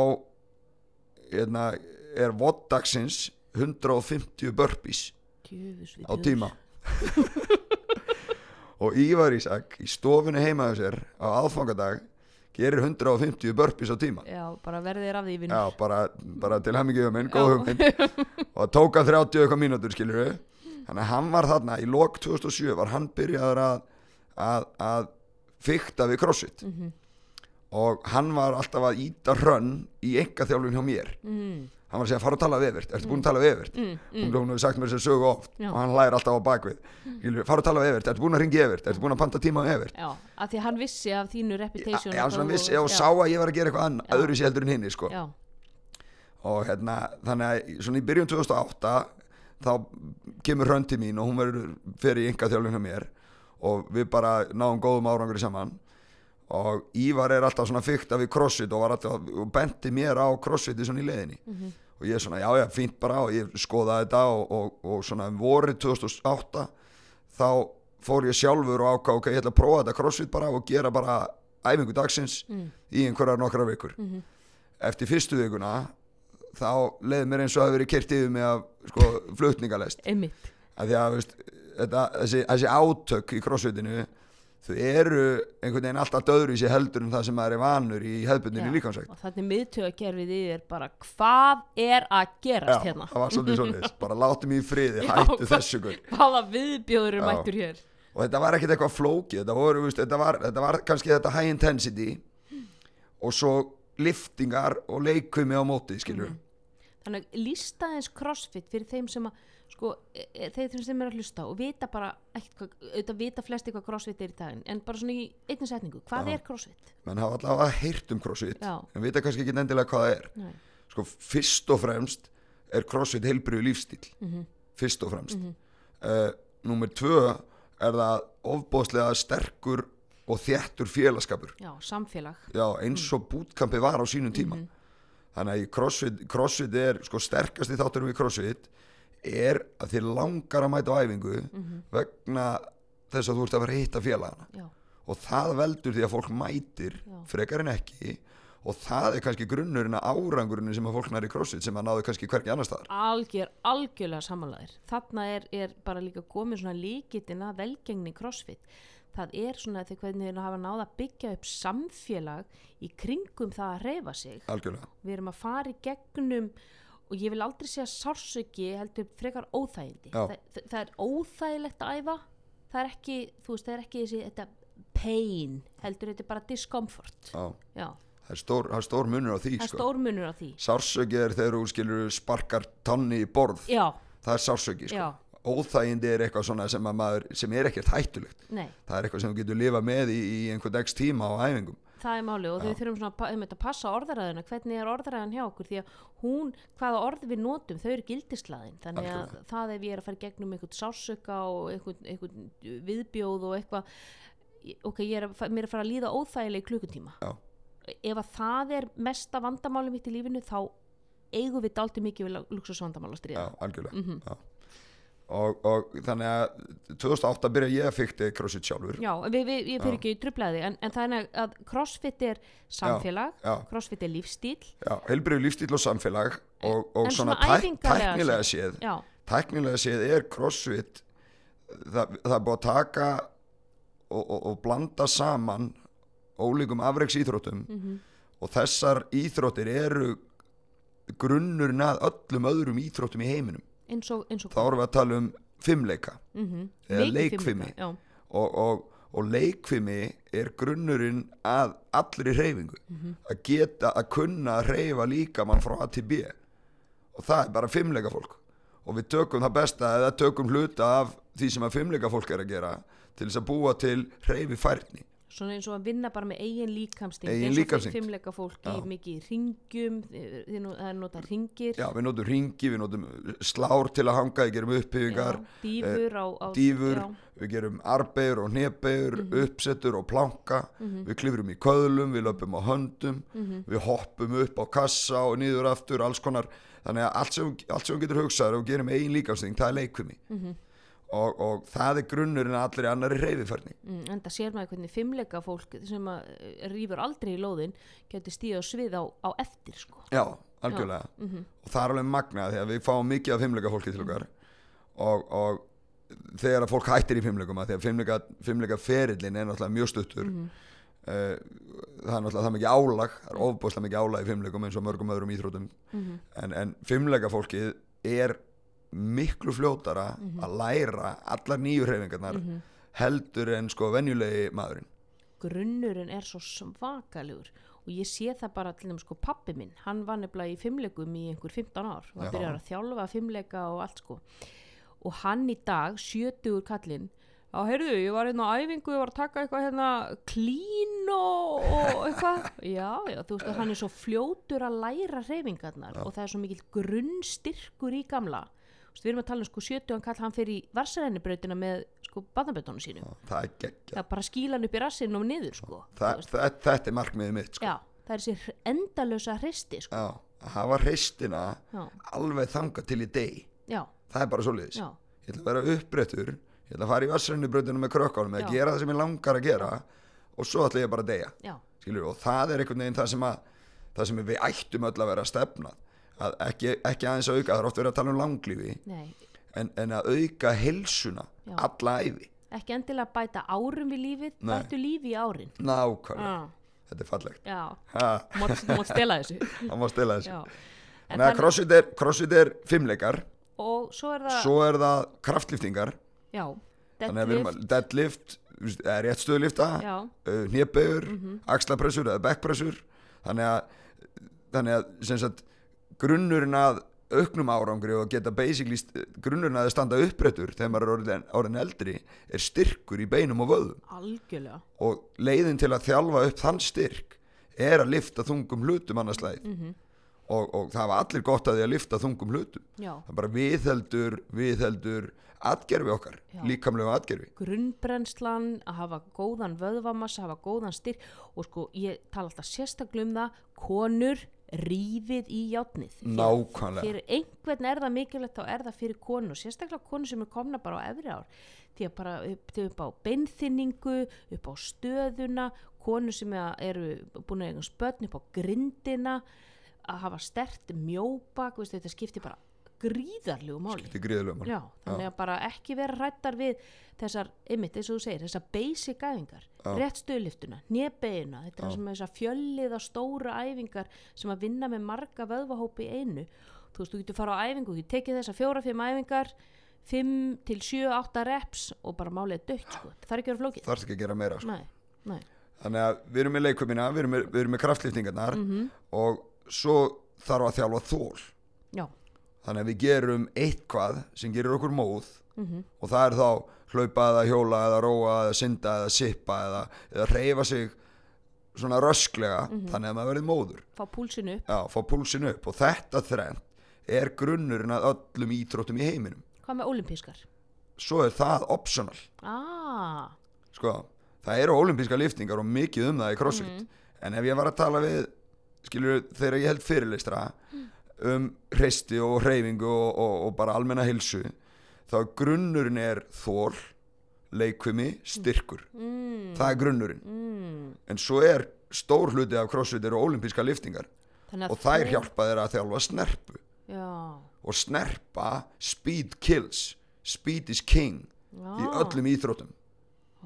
Speaker 2: hérna, er VOD dagsins 150 burpees
Speaker 1: djöfus við
Speaker 2: á tíma. Og Ívar Ísak í stofunni heima hjá sér á aðfangadag gerir 150 burpees á tíma.
Speaker 1: Já, bara verðið er af því
Speaker 2: Já,
Speaker 1: vinnur.
Speaker 2: bara, bara til hemmingið um minn, góð hugmynd. Og það tók að 30 eitthvað mínútur skilur við þannig að hann var þarna í lok 2007 var hann byrjaður að að, að fykta við crossfit.
Speaker 1: Mhm.
Speaker 2: Og hann var alltaf að íta hrönn í enga þjálfun hjá mér.
Speaker 1: Mm,
Speaker 2: hann var að segja fara að tala við Evert, ertu búin að tala við Evert?
Speaker 1: Mm,
Speaker 2: hún, hún hefur sagt mér þessi sögu oft.
Speaker 1: Já.
Speaker 2: og hann hlæðir alltaf á bakvið mm. fara að tala við Evert, ertu búin að ringi Evert? Ertu búin að panta tíma á Evert?
Speaker 1: Já, af því að hann vissi af þínu reputation.
Speaker 2: Já,
Speaker 1: og hvað
Speaker 2: vissi, og sá að ég var að gera eitthvað annað, öðru sér heldur en hinni sko. Og hérna, þannig að svona í byrjun 2008 þá kemur hrönn til mín og hún verður fyrir í enga þjálfun hjá mér. Og við bara náum góðum árangur saman og Ívar er alltaf svona fyrkt af í crossfit og og benti mér á crossfiti svona í leiðinni. Og ég er svona já já fínt bara og ég skoðaði þetta og, og, og svona vorið 2008 þá fór ég sjálfur og ákvað ok, ég ætla að prófa þetta crossfit bara og gera bara æfingu dagsins í einhverjar nokkra vikur. Eftir fyrstu vikuna þá leiði mér eins og að hafi verið kert yfir mig af sko, flutningalest. Að því að veist, þetta, þessi, þessi átök í crossfitinu þau eru einhvern veginn alltaf döður í sig heldur en það sem maður er vanur í hefðbundinu líkansvægt
Speaker 1: og þannig miðtögakerfið í þér bara hvað er að gerast
Speaker 2: Já,
Speaker 1: hérna
Speaker 2: það var svolítið svolítið, bara látum í friði,
Speaker 1: Já,
Speaker 2: hættu þessu gull.
Speaker 1: hvaða viðbjóður er
Speaker 2: Já.
Speaker 1: mættur hér
Speaker 2: og þetta var ekkert eitthvað flókið þetta, voru, veist, þetta, var, þetta var kannski þetta high intensity og svo liftingar og leikvimi á móti skilur
Speaker 1: Mhm. þannig lísta eins crossfit fyrir þeim sem að sko, e- e- þeir sem er að hlusta og vita bara ekkert hvað, auðvitað vita flesti hvað crossfit er í daginn en bara svona í einnig setningu, hvað
Speaker 2: Já.
Speaker 1: er crossfit?
Speaker 2: menn hafa allavega heyrt um crossfit
Speaker 1: Já.
Speaker 2: en vita kannski ekki endilega hvað það er
Speaker 1: Nei.
Speaker 2: sko fyrst og fremst er crossfit heilbriðu lífstíl
Speaker 1: Mhm.
Speaker 2: fyrst og fremst mm nummer tvö er það ofbóðslega sterkur og þéttur félagskapur
Speaker 1: Já, samfélag
Speaker 2: já, eins og bootcampi var á sínum tíma
Speaker 1: Mhm.
Speaker 2: þannig að í crossfit, crossfit er sko sterkasti þátturum í crossfit er að þið langar að mæta á æfingu
Speaker 1: Mhm.
Speaker 2: vegna þess að þú ert að vera að hitta félagana.
Speaker 1: Já,
Speaker 2: og það veldur því að fólk mætir
Speaker 1: Já.
Speaker 2: frekar en ekki og það er kannski grunnurinn að árangurinn sem að fólk næri crossfit sem að náðu kannski hverki annar staðar.
Speaker 1: Algjör, algjörlega samanlæðir þarna er, er bara líka komið svona líkitin að velgengni crossfit. Það er svona þegar hvernig þeir hafa náða að byggja upp samfélag í kringum það að reyfa sig.
Speaker 2: Algjörlega,
Speaker 1: við erum að fara í gegnum og ég vil aldrei segja sársöki heldur frekar óþægindi.
Speaker 2: Já.
Speaker 1: það, er óþægilegt að æfa það er ekki, þú veist, það er ekki þessi þetta pain, heldur þetta er bara discomfort.
Speaker 2: Já,
Speaker 1: já,
Speaker 2: það er stór, það er stór munur á því sko.
Speaker 1: stór munur á því.
Speaker 2: Sársöki er þegar þú skilur sparkar tanni í borð.
Speaker 1: Já,
Speaker 2: það er sársöki sko. óþægindi er eitthvað svona sem, að maður, sem er ekkert hættulegt.
Speaker 1: Nei.
Speaker 2: Það er eitthvað sem þú getur lifa með í, í einhvern x tíma á æfingum
Speaker 1: það er máli og
Speaker 2: Já.
Speaker 1: þau þurfum svona einmitt að passa orðaræðina, hvernig er orðaræðin hjá okkur því að hún, hvaða orð við notum þau eru gildislaðin, þannig að
Speaker 2: Algjörlega.
Speaker 1: það ef ég er að fara gegnum einhvern sársöka og einhvern, einhvern viðbjóð og eitthvað ok, ég er að, mér er að fara að líða óþægilega í klukkutíma
Speaker 2: Já.
Speaker 1: ef að það er mesta vandamáli mitt í lífinu þá eigum við dálítið mikið við luxusvandamál að
Speaker 2: já,
Speaker 1: stríða
Speaker 2: algjörlega
Speaker 1: Mhm.
Speaker 2: já. Og, og þannig að 2008 byrja ég að fykti crossfit sjálfur.
Speaker 1: Já, við, við, ég fyrir
Speaker 2: Já.
Speaker 1: ekki í trublaði en, en þannig að crossfit er samfélag
Speaker 2: já,
Speaker 1: crossfit er lífstíl
Speaker 2: já, heilbriðu lífstíl og samfélag og, og svona,
Speaker 1: svona
Speaker 2: tæk, tæknilega
Speaker 1: séð. já,
Speaker 2: tæknilega séð er crossfit það, það er búið að taka og, og, og blanda saman ólíkum afreiks íþróttum
Speaker 1: mhm.
Speaker 2: Og þessar íþróttir eru grunnurinn að öllum öðrum íþróttum í heiminum
Speaker 1: eins og, eins og
Speaker 2: þá erum við að tala um fimmleika
Speaker 1: mm
Speaker 2: eða leikfimi. og, og, og leikfimi er grunnurinn að allri hreyfingu. Að geta að kunna að hreyfa líka mann frá A til B. Og það er bara fimmleika fólk. Og við tökum það besta eða tökum hluta af því sem að fimmleika fólk er að gera til þess að búa til hreyfi færni
Speaker 1: svona eins og að vinna bara með eigin líkamsting
Speaker 2: Eigin
Speaker 1: eins og
Speaker 2: líkamsþyngd.
Speaker 1: fimmleika fólki
Speaker 2: Já.
Speaker 1: mikið í ringjum það er nota ringir
Speaker 2: Já, við notum ringi, við notum slár til að hanga, við gerum upphýfingar,
Speaker 1: já, dýfur á, á
Speaker 2: dýfur, við gerum arbegur og hnebegur, uppsettur og planka,
Speaker 1: Mhm.
Speaker 2: við klifrum í köðlum, við löpum á höndum, við hoppum upp á kassa og niður aftur, alls konar, þannig að allt sem, allt sem við getur hugsaður og gerum eigin líkasting, það er leikvimi. Og, og það er grunnurinn að allir annari reyfifærni.
Speaker 1: mm, en það sér maður hvernig fimmleika fólk sem eh, rýfur aldrei í lóðin getur stíða á svið á, á eftir sko.
Speaker 2: Já, algjörlega.
Speaker 1: mm
Speaker 2: og það er alveg magnað því að við fáum mikið af fimmleika fólki til okkar og, og þegar að fólk hættir í fimmleikum að því að fimmleika, fimmleika ferillin er náttúrulega mjög stuttur
Speaker 1: Mhm.
Speaker 2: uh, það er náttúrulega það er mikið álag það er ofbúslega mikið álag í fimmleikum eins og mörgum öðrum íþrótum
Speaker 1: Mhm.
Speaker 2: en, en fimmleika fólkið er miklu fljótara
Speaker 1: Mhm.
Speaker 2: að læra allar nýju hreyfingarnar heldur en sko venjulegi maðurinn
Speaker 1: grunnurinn er svo svakalegur og ég sé það bara til þeim sko pappi minn, hann var nefnilega í fimmleikum í einhver 15 ár og hann byrjar að þjálfa fimmleika og allt sko og hann í dag, 70 kallinn Já, heyrðu, ég var hérna á æfingu, ég var að taka eitthvað hérna klín og, og eitthvað. Já, já, þú veist að hann er svo fljótur að læra hreyfingarnar og það er svo mikill grunnstyrkur í gamla. Við erum að tala um sko 70 kall, hann fer í varsærennibrautina með sko badnabötunum sínum.
Speaker 2: Það er geggja
Speaker 1: það bara skíla hann upp í rassinn og niður sko
Speaker 2: Þa,
Speaker 1: Þú veist.
Speaker 2: það, þetta er markmiðið mitt sko.
Speaker 1: já, það er þessi endalösa hristi sko.
Speaker 2: Já, að hafa hreistina
Speaker 1: já,
Speaker 2: alveg þangað til í deg
Speaker 1: já,
Speaker 2: það er bara svoleiðis.
Speaker 1: Já,
Speaker 2: ég ætla að vera uppréttur ég ætla að fara í vassrennubröðinu með krökkunum að
Speaker 1: Já.
Speaker 2: gera það sem ég langar að gera og svo ætla ég bara að deyja. Og það er einhvern veginn það sem, að, það sem við ættum öll að vera að stefna að ekki, ekki aðeins að auka, það er oft verið að tala um langlífi en, en að auka helsuna
Speaker 1: Já.
Speaker 2: alla æfi,
Speaker 1: ekki endilega bæta árum við lífið
Speaker 2: Nei.
Speaker 1: bættu lífi í árin.
Speaker 2: Nákvæmlega.
Speaker 1: Já,
Speaker 2: þetta er fallegt, ha,
Speaker 1: mátt stela þessu.
Speaker 2: Það stela þessu.
Speaker 1: En
Speaker 2: þannig að
Speaker 1: þannig-
Speaker 2: crossfit er, crossfit er fimmleikar
Speaker 1: og svo er það
Speaker 2: svo er það kraftliftingar.
Speaker 1: Já, deadlift.
Speaker 2: deadlift eða rétt stöðlifta
Speaker 1: já,
Speaker 2: uh, hnébegur,
Speaker 1: Mhm.
Speaker 2: axlapressur eða backpressur. Þannig að, þannig að sem sagt, grunnurinn að auknum árangri og geta basically grunnurinn að standa upprættur þegar maður er orðin, orðin eldri er styrkur í beinum og vöðum
Speaker 1: algjörlega.
Speaker 2: Og leiðin til að þjálfa upp þann styrk er að lifta þungum hlutum annarslæð
Speaker 1: mm
Speaker 2: og, og það var allir gott að því að lifta þungum hlutum.
Speaker 1: Já,
Speaker 2: það bara viðheldur, viðheldur atgerfi okkar,
Speaker 1: Já.
Speaker 2: líkamlegu atgerfi
Speaker 1: grunnbrennslan að hafa góðan vöðvamassa, hafa góðan styrk. Og sko ég tala alltaf sérstaklega um það konur rífið í játnið
Speaker 2: nákvæmlega.
Speaker 1: fyrir einhvern er það mikilvægt þá er það fyrir konur, sérstaklega konur sem er komna bara á efri ár. Því að bara upp, þau upp á beinþinningu upp á stöðuna konur sem eru búin að eiga spötn upp á grindina að hafa stert mjóbak þetta skiptir bara gríðarlegu máli
Speaker 2: þetta er gríðilega mál
Speaker 1: Já, þannig að bara ekki vera rættar við þessar, einmitt eins og þú segir, þessar basic æfingar,
Speaker 2: Já.
Speaker 1: rétt stöðliftuna, nébegina, þetta er
Speaker 2: Já.
Speaker 1: sem þessar fjölliða stóra æfingar sem að vinna með marga vöðvahópi einu. Þú veist, þú getur fara á æfingu, þú tekið þessar fjóra-fimm æfingar, 5 til 7-8 reps og bara málið er dögt, sko. Það er ekki að vera flókið.
Speaker 2: þarf ekki að gera meira sko.
Speaker 1: Nei, nei.
Speaker 2: þannig að við erum með leikvömina við erum með, með kraftlýftingarnar
Speaker 1: Mm
Speaker 2: og svo þarf að þjálfa þól
Speaker 1: Já,
Speaker 2: þannig að við gerum eitthvað sem gerir okkur móð
Speaker 1: mm
Speaker 2: og það er þá hlaupa eða hjóla eða róa eða synda eða sippa eða, eða reyfa sig svona rösklega þannig að maður verið móður.
Speaker 1: Fá púlsinu upp.
Speaker 2: já, fá púlsin upp og þetta þrennt er grunnurinn að öllum ítróttum í heiminum.
Speaker 1: Hvað með olimpískar?
Speaker 2: svo er það optional.
Speaker 1: Ah,
Speaker 2: sko, það eru olimpíska liftingar og mikið um það í crossfit. En ef ég var að tala við skilur þegar ég held fyrirlistra um hreisti og hreyfingu og, og, og bara almenna hilsu þá grunnurinn er þól leikvimi, styrkur.
Speaker 1: Mm,
Speaker 2: það er grunnurinn.
Speaker 1: Mm.
Speaker 2: en svo er stór hluti af crossfit eru olimpíska liftingar. Og þær hjálpa þeir að þjálfa snerpu.
Speaker 1: Já,
Speaker 2: og snerpa speed kills speed is king
Speaker 1: já.
Speaker 2: í öllum íþróttum.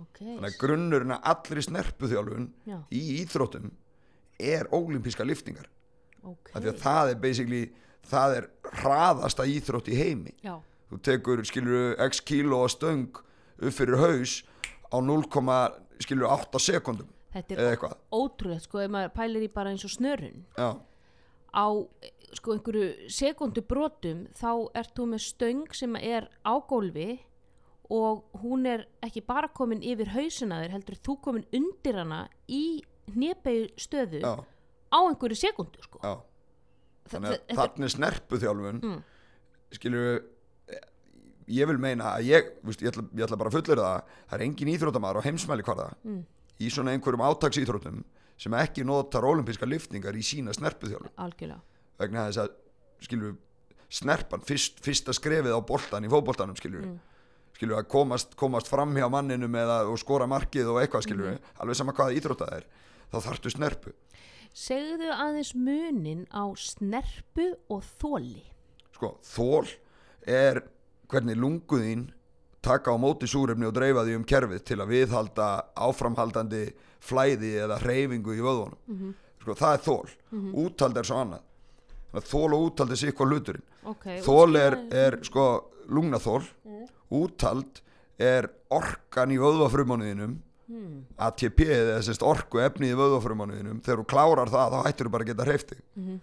Speaker 1: Ok,
Speaker 2: þannig að grunnurinn að allri snerpuþjálfun
Speaker 1: já,
Speaker 2: í íþróttum er ólimpíska liftingar
Speaker 1: ok.
Speaker 2: af því að það er basically það er hraðasta íþrótt í heimi.
Speaker 1: Já,
Speaker 2: þú tekur skilur x kíló og stöng upp fyrir haus á 0, skilur 8 sekundum
Speaker 1: þetta er ótrúlegt sko ef maður pælir í bara eins og snörun.
Speaker 2: Já,
Speaker 1: á sko einhverju sekundu brotum þá ert þú með stöng sem er á gólfi og hún er ekki bara komin yfir hausina þér heldur þú komin undir hana í hnépegu stöðu
Speaker 2: já,
Speaker 1: á einhverju sekundu sko
Speaker 2: já
Speaker 1: Þa-
Speaker 2: þannig
Speaker 1: þa-
Speaker 2: að þarna er snerpuþjálfun
Speaker 1: Mm.
Speaker 2: skilur ég vil meina að ég, veist, ég, ætla, ég ætla bara að fullera það það er engin íþróttamæður á heimsmæli hvarða
Speaker 1: Mm.
Speaker 2: í svona einhverjum átaksíþróttum sem ekki notar olimpíska liftingar í sína snerpuþjálfun
Speaker 1: algjörlega
Speaker 2: vegna þess að skilur snerpan, fyrst, fyrsta skrefið á boltan í fótboltanum skilur
Speaker 1: Mm.
Speaker 2: skilur að komast, komast fram hjá manninum eða, og skora markið og eitthvað skilur
Speaker 1: Mhm.
Speaker 2: alveg sama hvaða íþrótta það er þá þarftu snerpu
Speaker 1: segðu aðeins munin á snerpu og þóli
Speaker 2: sko, þól er hvernig lunguðín taka á móti súrefni og dreifa því um kerfið til að viðhalda áframhaldandi flæði eða hreyfingu í vöðvunum.
Speaker 1: Mhm.
Speaker 2: sko, það er þól, úthald er svo annað. Þól og úthald er hvað hluturinn.
Speaker 1: Okay,
Speaker 2: þól er, er sko lungnaþól úthald er orkan í vöðvafrumanuðinum
Speaker 1: Hmm,
Speaker 2: ATP eða sérst orku efnið í vöðvafrumanuðinum þegar þú klárar það þá hættir þú bara að geta hreyfti
Speaker 1: mhm.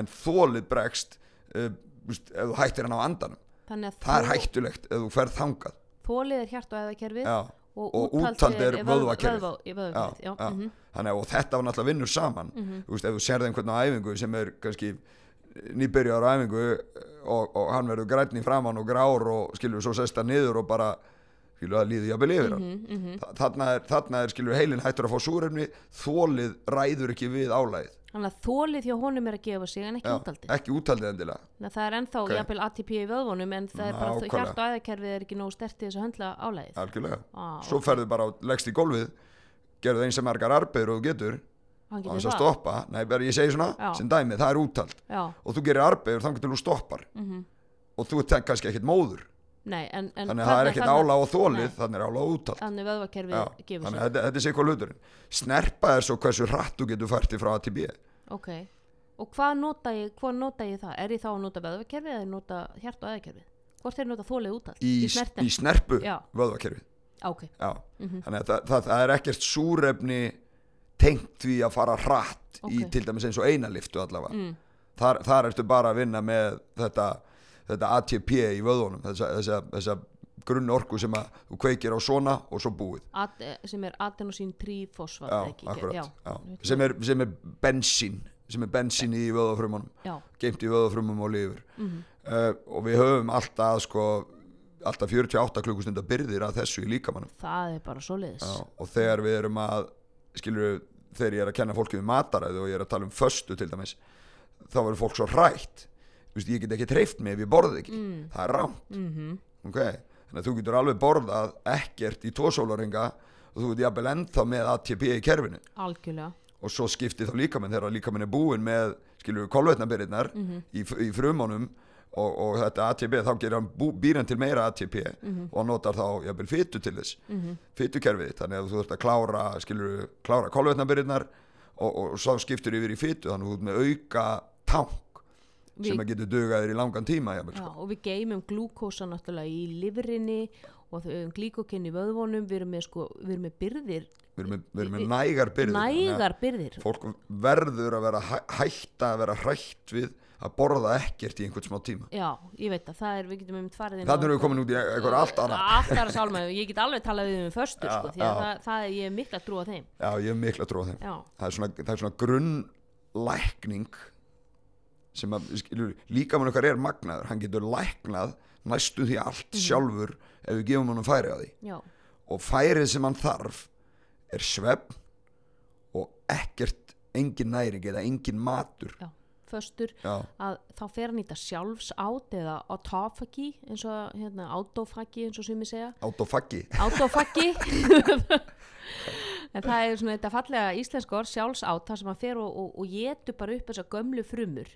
Speaker 2: en þólið bregst uh, ef þú hættir hann á andanum. Það er hættulegt ef þú ferð þangað.
Speaker 1: Þólið er hjart og eðakerfið
Speaker 2: já,
Speaker 1: og,
Speaker 2: og
Speaker 1: úthald
Speaker 2: er
Speaker 1: vöðva-
Speaker 2: vöðvakerfið. þannig að og þetta var náttúrulega vinnur saman.
Speaker 1: Mhm.
Speaker 2: þú veist ef þú sérði einhvern á æfingu sem er kannski nýbyrjar á æfingu og, og hann verður grænn í framann og grár og skilur svo sest það niður og bara skilur það líður jafnvel yfir hann
Speaker 1: mhm, mhm.
Speaker 2: Þa- þarna er, þarna er skilur heilin hættur að fá súrefni þólið ræður ekki við álægið
Speaker 1: Þannig að þólið hjá honum er að gefa sig en ekki
Speaker 2: Já,
Speaker 1: útaldið.
Speaker 2: ekki útaldið endilega
Speaker 1: Þannig að það er ennþá
Speaker 2: Ok.
Speaker 1: jafnvel ATP í vöðvunum en það er bara
Speaker 2: Nákvæmlega.
Speaker 1: hjart og æðakerfið er ekki nógu stertið þess að höndla álæðið.
Speaker 2: algjörlega
Speaker 1: Ah,
Speaker 2: svo ferðu bara á leggst í gólfið gerðu eins sem margar arbeður og þú getur
Speaker 1: getur
Speaker 2: þess að stoppa, nei bara ég segi svona
Speaker 1: Já.
Speaker 2: sem dæmi, það er úttald
Speaker 1: Já,
Speaker 2: og þú gerir arbeður þannig til þú stoppar
Speaker 1: mhm.
Speaker 2: og þú ert kannski ekkert móður
Speaker 1: Nei, en, en
Speaker 2: þannig að það er ekkert ála á þólið
Speaker 1: Nei.
Speaker 2: þannig er ála á úttald
Speaker 1: Þannig
Speaker 2: að þetta, þetta er sér hvað hluturinn snerpa er svo hversu hratt þú getur fært frá A til B
Speaker 1: Ok. Og hvað nota ég, hvað nota ég það? Er ég þá að nota vöðvakerfið eða nota hjart og æðakerfið? Hvort er nota þólið útald?
Speaker 2: í,
Speaker 1: Í
Speaker 2: í snerpu vöðvakerfið
Speaker 1: Ok.
Speaker 2: Já,
Speaker 1: Mhm.
Speaker 2: þannig að það, það, það er ekkert súrefni tengt því að fara hratt í
Speaker 1: Ok.
Speaker 2: til dæmis eins og eina liftu allavega
Speaker 1: Mm.
Speaker 2: þar, þar ertu bara að vinna með þetta, þetta ATP í vöðunum þessa, þessa, þessa grunn orku sem að þú kveikir á svona og svo búið.
Speaker 1: Eh, sem er adenosín trífosfat
Speaker 2: Sem, sem er bensín sem er bensín í vöðafrumunum geimt í vöðafrumum og lifur
Speaker 1: Mhm.
Speaker 2: uh, og við höfum alltaf sko, alltaf 48 klukkustundar byrðir að þessu í líkamannum
Speaker 1: Það er bara svoleiðis.
Speaker 2: Já, og þegar við erum að skilur þegar ég er að kenna fólki við mataræðu og ég er að tala um föstu til dæmis þá verður fólk svo rætt Vist, ég get ekki treyft mig ef ég borði ekki
Speaker 1: Mm.
Speaker 2: það er rámt
Speaker 1: Mhm.
Speaker 2: okay? þannig að þú getur alveg borðað ekkert í tvo sólaringa og þú getur jafnvel ennþá með ATP í kerfinu
Speaker 1: Algjörlega.
Speaker 2: og svo skiptir þá líkaminn þegar líkaminn er búinn með skilur kolvetnabyrðirnar
Speaker 1: Mhm.
Speaker 2: í, í frumunum og, og þetta ATP þá gerir hann bú, býr hann til meira ATP og hann notar þá jafnvel fytu til þess
Speaker 1: Mhm.
Speaker 2: fytukerfið þannig að þú ert að klára skilur klára kolvetnabyrðirnar og, og svo skiptur yfir í fytu þannig að þú ert með auka tank sem
Speaker 1: Við,
Speaker 2: að getur dugað þér í langan tíma
Speaker 1: já,
Speaker 2: sko.
Speaker 1: og við geymum glúkósa náttúrulega í livrinni og glíkokinn í vöðvonum, við erum með, sko, við erum með byrðir,
Speaker 2: við erum með, við erum með
Speaker 1: Við-
Speaker 2: nægar byrðir
Speaker 1: nægar byrðir.
Speaker 2: fólk verður að vera hæ, hætta að vera hrætt við að borða ekkert í einhvern smá tíma.
Speaker 1: Já, ég veit að það er, við getum um á-
Speaker 2: þannig erum við komin út í eitthvað allt annað.
Speaker 1: Allt aðra sálma, ég get alveg talað við um föstur,
Speaker 2: Já,
Speaker 1: sko, því að það, það er, ég er mikla trú á þeim.
Speaker 2: já ég hef mikla trú á þeim. Það er svona, það er svona grunnlækning sem að líkamann okkar er magnaður hann getur læknað næstu því allt sjálfur ef við gefum hann færi að því.
Speaker 1: Já,
Speaker 2: og færið sem hann þarf er svefn og ekkert engin næring eða engin matur.
Speaker 1: Já, föstur,
Speaker 2: já,
Speaker 1: að þá fer hann í þetta sjálfsátt eða autofagi, eins og, hérna, autofagi, eins og sumi segja.
Speaker 2: autofaggi
Speaker 1: Autofaggi en það er svona þetta fallega íslensk orð sjálfsátt þar sem hann fer og, og, og getur bara upp þessar gömlu frumur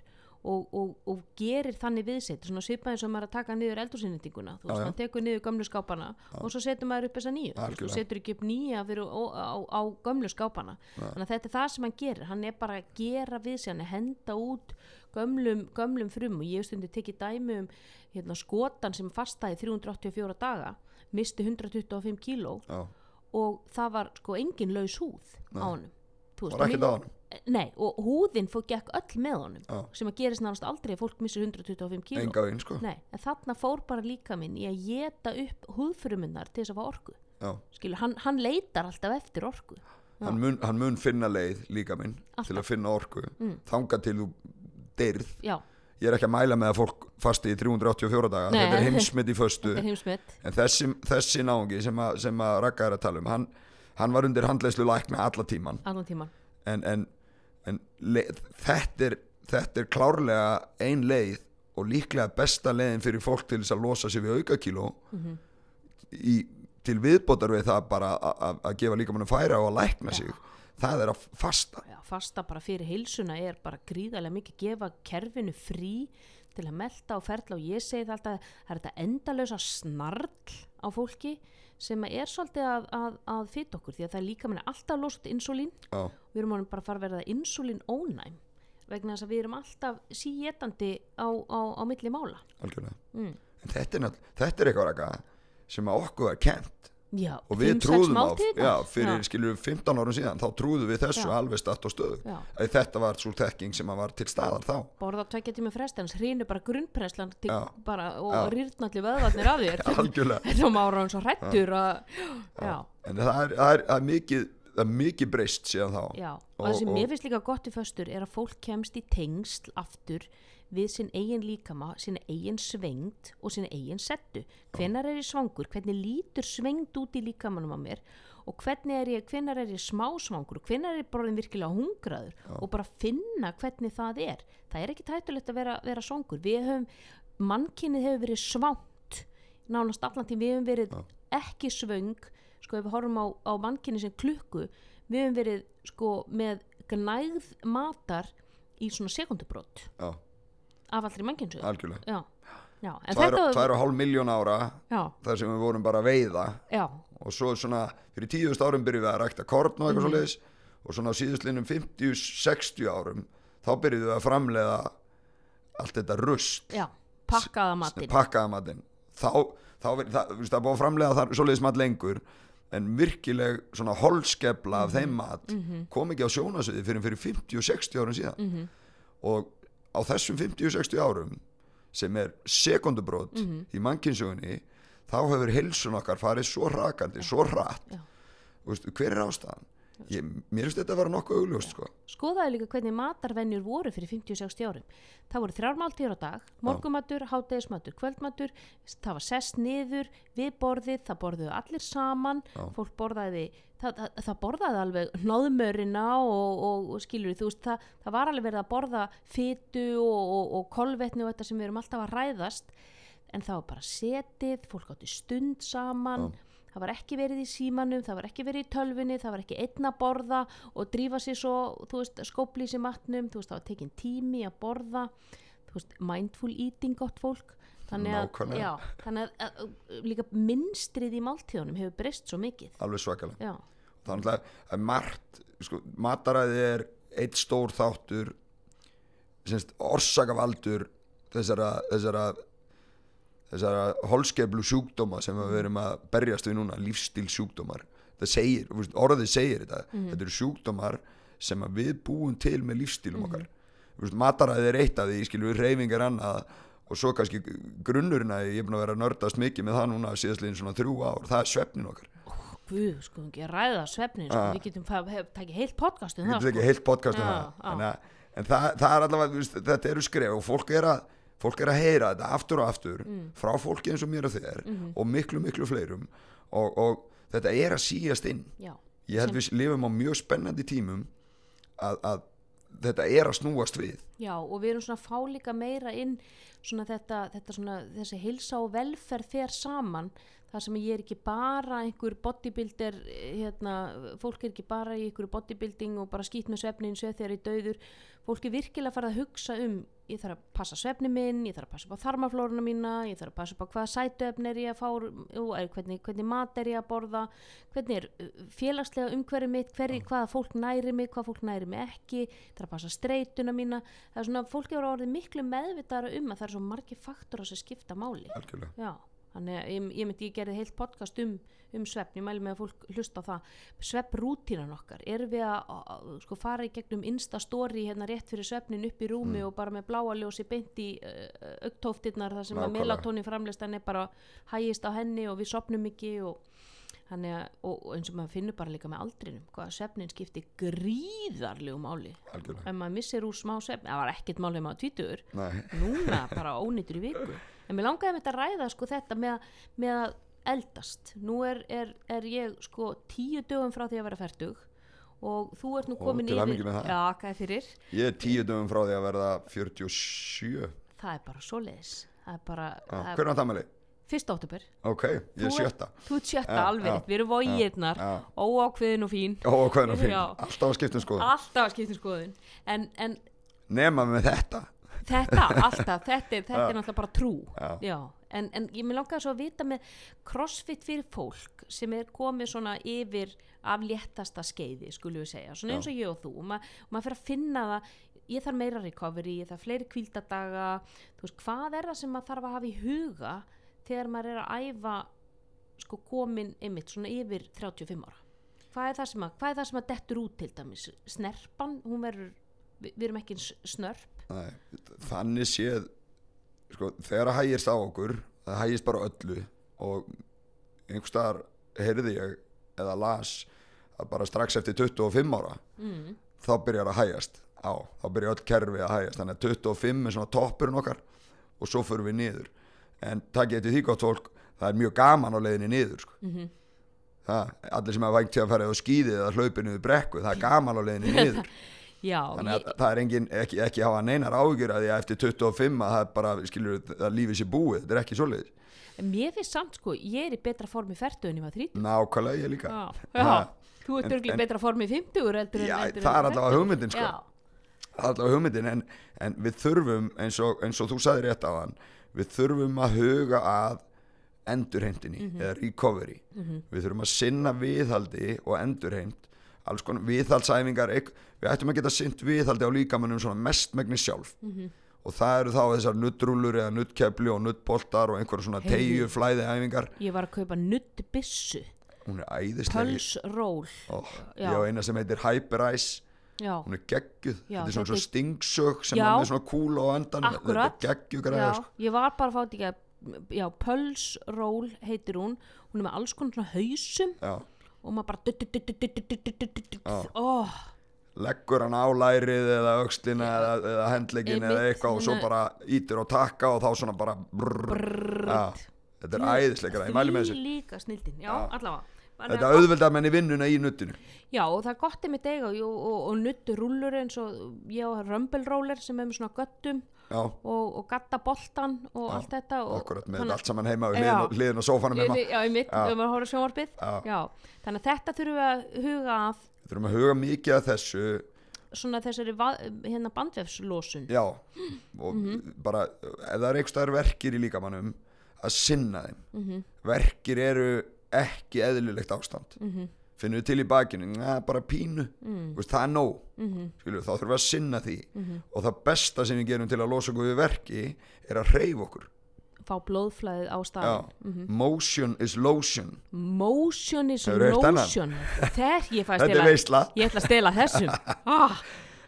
Speaker 1: og, og, og gerir þannig viðsett svona svipað eins og maður að taka niður eldursinnendinguna þú
Speaker 2: Já,
Speaker 1: veist,
Speaker 2: já.
Speaker 1: hann tekur niður gömlu skápana og svo setur maður upp þessa nýju. Þú veist, þú setur ekki upp nýja fyrir, á, á, á gömlu skápana. Þannig að þetta er það sem hann gerir. Hann er bara að gera við sig hann er henda út gömlum, gömlum frum. Og ég hef stundi tekið dæmi um hérna, skotan sem fastaði 384 daga misti 125 kíló
Speaker 2: já,
Speaker 1: og það var sko engin laus húð á honum. Þú
Speaker 2: var ekkert á hann
Speaker 1: Nei, og húðin fór gekk öll með honum
Speaker 2: Já.
Speaker 1: sem að gerist nánast aldrei að fólk missir 125 kíló.
Speaker 2: Enga veginn sko.
Speaker 1: Nei, en þarna fór bara líka minn í að geta upp húðfrumunnar til þess að fá orku.
Speaker 2: Já.
Speaker 1: Skilur, hann, hann leitar alltaf eftir orku.
Speaker 2: Hann mun, hann mun finna leið líka minn
Speaker 1: Alltaf.
Speaker 2: til að finna orku.
Speaker 1: Mm.
Speaker 2: þanga til þú deyrð.
Speaker 1: Já,
Speaker 2: ég er ekki að mæla með að fólk fasti í 384 daga.
Speaker 1: Nei.
Speaker 2: þetta er heimsmynd í föstu.
Speaker 1: Þetta er heimsmet.
Speaker 2: En þessi, þessi náungi sem að, sem að Ragga er að tala um hann, hann var undir handleyslu lækna alla tíman
Speaker 1: allan tíman
Speaker 2: en, en, en þetta, er, þetta er klárlega ein leið og líklega besta leiðin fyrir fólk til þess að losa sig við aukakíló.
Speaker 1: Mhm.
Speaker 2: í, til viðbótar við það bara að- að að gefa líka mann færa og að lækna sig. Það er að fasta.
Speaker 1: Já, fasta bara fyrir heilsuna er bara gríðarlega mikið gefa kerfinu frí til að melta og ferla og ég segi það alltaf það er þetta endalösa snarl á fólki sem er svolítið að, að, að fytta okkur því að það er líka minna alltaf losat insulín
Speaker 2: já,
Speaker 1: við erum bara að fara að verða insulín ónæm vegna þess að við erum alltaf síétandi á, á, á milli mála. Mm.
Speaker 2: þetta er, þetta er eitthvað sem að okkur var kent
Speaker 1: Já,
Speaker 2: og við trúðum á, já, fyrir
Speaker 1: já,
Speaker 2: skilur 15 árum síðan þá trúðum við þessu alveg statt og stöðu að þetta var svo þekking sem var til staðar þá.
Speaker 1: Borða tvekja tíma frestans hrýnu bara
Speaker 2: Já.
Speaker 1: bara, og rýrnalli vöðvarnir af þér. Þetta má ráðan svo hrættur að já,
Speaker 2: en það er, það er, það er mikið það er mikið breyst síðan þá.
Speaker 1: Já, og,
Speaker 2: Og-
Speaker 1: það sem
Speaker 2: og-
Speaker 1: mér finnst líka gott í föstur er að fólk kemst í tengsl aftur við sinn eigin líkama, sinna eigin svengd og sinna eigin settu. Hvenar er ég svangur, hvernig lítur svengd út í líkamanum á mér? Og hvernig er ég, hvenar er ég smá svangur og hvenar er ég bara virkilega hungraður? Og bara finna hvernig það er. Það er ekki tættulegt að vera, vera svangur. Við höfum, mannkynnið hefur verið svangt nánast allan tím, við höfum verið ekki svöng, sko ef við horfum á, á mannkynni sem klukku, við höfum verið sko með gnægð matar í svona sekundubrót
Speaker 2: já,
Speaker 1: af allri mannkynnsögu.
Speaker 2: algjörlega.
Speaker 1: Já, já, en
Speaker 2: tvær, og hálf miljón ára
Speaker 1: já,
Speaker 2: þar sem við vorum bara að veiða.
Speaker 1: Já,
Speaker 2: og svo svona fyrir tíðust árum byrjuðum við að rækta korn og eitthvað svo leiðis og svona á síðustlinum 50-60 árum þá byrjuðum við að framleiða allt þetta rust
Speaker 1: já, pakkaða matinn.
Speaker 2: þá, þá verið, það, það búið að framleiða það svoleiðis mat lengur en virkileg svona holskefla af
Speaker 1: Mhm.
Speaker 2: þeim mat kom ekki á sjónasviði fyrir fyrir 50-60 árum síðan
Speaker 1: Mhm.
Speaker 2: og á þessum 50-60 árum sem er sekundubrót
Speaker 1: Mhm.
Speaker 2: í mannkynnsögunni þá hefur heilsun okkar farið svo rakandi, svo veist, hver er ástæðan? Ég, mér finnst þetta að vera nokkuð augljóst sko.
Speaker 1: Skoðaði líka hvernig matarvenjur voru fyrir 50-60 árum. Það voru þrjár máltíður á dag, morgumatur, hátegismatur, kvöldmatur, það var sest niður við borðið, það borðuðu allir saman,
Speaker 2: Já.
Speaker 1: fólk borðaði, það, það, það borðaði alveg náðmörina og, og, og skilur þú veist, það, það var alveg verið að borða fytu og, og, og kolvetni og þetta sem við erum alltaf að ræðast, en það var bara setið, fólk átti stund saman, það var ekki verið í símanum, það var ekki verið í tölvunni, það var ekki einn að borða og drífa sér svo, þú veist, skóplís í matnum, þú veist, það var tekin tími að borða, þú veist, mindful eating gott fólk, þannig að, já, þannig að, að, líka minnstrið í máltíðunum hefur breyst svo mikið,
Speaker 2: alveg svakalega.
Speaker 1: Já,
Speaker 2: þannig að það er margt sko, mataræði er eitt stór þáttur semst, orsakavaldur þessara, þessara þessara holskeflu sjúkdóma sem við erum að berjast við núna lífstíl sjúkdómar segir, orðið segir þetta. Þetta eru sjúkdómar sem við búum til með lífstílum okkar. Þú veist, mataræði er eitt af því, skilur við reyfing er annað. Og svo kannski grunnurinn að ég er búin að vera að nördast mikið með það núna síðastliðin svona þrjú ár, það er svefnin okkar.
Speaker 1: Guð, sko, að ræða svefnin, sko, við getum takið heilt podcast um
Speaker 2: Við getum ekki heilt podcast um en, að, en það, það er allavega, þetta eru skref og fólk er að fólk er að heyra þetta aftur og aftur
Speaker 1: Mm.
Speaker 2: frá fólki eins og mér og þér
Speaker 1: Mhm.
Speaker 2: og miklu miklu fleirum. Og, og þetta er að síast inn.
Speaker 1: Já,
Speaker 2: ég held við lifum á mjög spennandi tímum að, að þetta er að snúast við.
Speaker 1: Já, og við erum svona að fá líka meira inn svona þetta, þetta svona, þessi heilsa og velferð fer saman. Þar sem ég er ekki bara einhver bodybuilder hérna, fólk er ekki bara í einhverju bodybuilding og bara skýt með svefnin, sveð þegar ég dauður. Fólk er virkilega að fara að hugsa um ég þarf að passa svefni minn, ég þarf að passa upp á þarmaflóruna mína, ég þarf að passa upp á hvaða sætuefni er ég að fá, jú, er, hvernig, hvernig mat er ég að borða, hvernig er uh, félagslega umhverfi mitt, hverri, hvaða fólk næri mig, hvaða fólk næri mig ekki, ég þarf að passa streituna mína, það er svona, fólk er orðið miklu meðvitaðara um að það er svo margir faktora sem skipta máli.
Speaker 2: algjörlega.
Speaker 1: Já, þannig að ég, ég myndi ég gerði heilt podcast um, um svefn, ég mæli með að fólk hlusta á það svefnrútínan okkar, erum við að, að, að sko, fara í gegnum instastory hérna rétt fyrir svefnin upp í rúmi og bara með bláa ljósi beint í uh, auktóftirnar þar sem að
Speaker 2: Nákvæmlega.
Speaker 1: melatónin framleystan er bara hægist á henni og við sopnum ekki og að, og, og eins og maður finnur bara líka með aldrinum, hvað svefnin skiptir gríðarlegu máli.
Speaker 2: algjörlega,
Speaker 1: Ef maður missir úr smá svefn, það var ekkert máli ef maður tvítur, núna bara ónýtur í viku. En mér langaði með þetta að ræða sko þetta með, með að eldast. Nú er, er, er ég sko tíu dögum frá því að vera færtug og þú ert nú komin
Speaker 2: það.
Speaker 1: já,
Speaker 2: ég er tíu dögum frá því að verða 47
Speaker 1: það er bara svoleiðis. Það er bara,
Speaker 2: Já,
Speaker 1: það er
Speaker 2: hvernig á tamali?
Speaker 1: fyrst óttubur
Speaker 2: ok, ég er sjötta.
Speaker 1: þú ert sjötta alveg, rétt, við erum vógiðnar
Speaker 2: já.
Speaker 1: óákveðin og fín.
Speaker 2: Ó, hvað er það fyrir,
Speaker 1: Já.
Speaker 2: alltaf að skipta um skoðun.
Speaker 1: Alltaf að skipta um skoðun. En, en
Speaker 2: nema með þetta.
Speaker 1: Þetta, alltaf, þetta er, þetta er náttúrulega bara trú.
Speaker 2: Já.
Speaker 1: en, en ég mér langaði svo að vita með crossfit fyrir fólk sem er komið svona yfir af léttasta skeiði, skulum við segja. Svona eins og ég og þú, og ma maður fyrir að finna það. Ég þarf meira recovery, ég þarf fleiri kvíldadaga, þú veist, hvað er það sem maður þarf að hafa í huga þegar maður er að æfa sko komin einmitt svona yfir 35 ára. Hvað er það sem að, hvað er það sem að dettur út til dæmis, snerpan, hún verður við, við erum ekki snörp.
Speaker 2: Nei, þannig séð sko, þegar það hægist á okkur það hægist bara öllu og einhvers staðar heyrði ég eða las að bara strax eftir 25 ára
Speaker 1: mm.
Speaker 2: þá byrjar að hægjast á, þá byrjar öll kerfi að hægjast þannig að 25 er svona toppurinn okkar og svo förum við niður en ég til því gott fólk það er mjög gaman á leiðinni niður sko.
Speaker 1: Mhm.
Speaker 2: það, allir sem hafa vægt til að fara á skíðið eða hlaupið niður brekku, það er gaman á leiðinni niður.
Speaker 1: Já,
Speaker 2: þannig
Speaker 1: ég,
Speaker 2: að það er engin, ekki, ekki hafa neinar ágjur að því að eftir 25 að það er bara, skilur, að lífið sé búið. Þetta er ekki svoleiðis,
Speaker 1: mér finnst samt sko, ég er í betra formi færtu en ég var þrít
Speaker 2: nákvæmlega ég líka.
Speaker 1: Já, já. þú ert örgulega
Speaker 2: en-
Speaker 1: betra formi í 50 heldur en
Speaker 2: Já,
Speaker 1: heldur
Speaker 2: það er allavega hugmyndin, sko.
Speaker 1: Já,
Speaker 2: það allavega hugmyndin en, en við þurfum eins og, eins og þú sagði rétt á hann við þurfum að huga að endurheimtinni eða recovery. Við þurfum að sinna viðhaldi og endurheimt. Alls konar viðhaldsæfingar við ættum að geta sint viðhaldi á líkamannum svona mestmegni sjálf. Og það eru þá þessar nuttrúlur eða nuttkepli og nuttboltar og einhverja svona tegju flæði æfingar
Speaker 1: ég var að kaupa nuttbissu
Speaker 2: hún er æðislega
Speaker 1: pulsról
Speaker 2: oh, ég á eina sem heitir Hyper Ice
Speaker 1: Já.
Speaker 2: hún er geggjuð,
Speaker 1: já,
Speaker 2: þetta er svona, svona stingsög sem
Speaker 1: hann
Speaker 2: er svona kúla á endan
Speaker 1: Akkurat.
Speaker 2: þetta er geggjuð greiða sko.
Speaker 1: ég var bara að fá þetta ekki að pölsról heitir hún, hún er með alls konar svona hausum. Og maður bara oh.
Speaker 2: leggur hann á lærið eða aukslina eða, eða hendlegin eða eitthvað og svo bara ítir og takka og þá svona bara
Speaker 1: brrrr.
Speaker 2: Þetta er æðisleikara, ég mælu með þessu.
Speaker 1: Því líka snildin, já. allavega
Speaker 2: þetta
Speaker 1: að gott-
Speaker 2: auðvelda menn í vinnuna í nuttinu
Speaker 1: Já, og það er gott einmitt eiga og, og, og nuttu rúllur eins og ég á römbelróler sem er með svona göttum
Speaker 2: já,
Speaker 1: og, og gatta boltan og
Speaker 2: Já,
Speaker 1: allt þetta og,
Speaker 2: akkurat með allt saman heima við
Speaker 1: Já.
Speaker 2: hliðin, á sófanum heima.
Speaker 1: Já, í mitt, erum að hóra sjónvarpið. Þannig að þetta þurfum við að huga að.
Speaker 2: Við þurfum að huga mikið að þessu.
Speaker 1: Svona þessari hérna bandvefslósun
Speaker 2: já, og
Speaker 1: Mhm.
Speaker 2: bara ef það er einhverstaðar verkir í líkamannum að sinna þeim.
Speaker 1: Mhm.
Speaker 2: verkir eru ekki eðlilegt ástand.
Speaker 1: Mhm.
Speaker 2: finnum við til í bakinu, Næ, bara pínu.
Speaker 1: Mm.
Speaker 2: Veist, það er nóg.
Speaker 1: Mhm.
Speaker 2: Skilur, þá þurfum við að sinna því. Og það besta sem við gerum til að losa okkur við verki er að hreyfa okkur.
Speaker 1: Fá blóðflæðið á staðin
Speaker 2: motion is lotion.
Speaker 1: Motion is lotion. Þegar ég fæ að
Speaker 2: þetta er
Speaker 1: stela Ég ætla að stela þessum ah,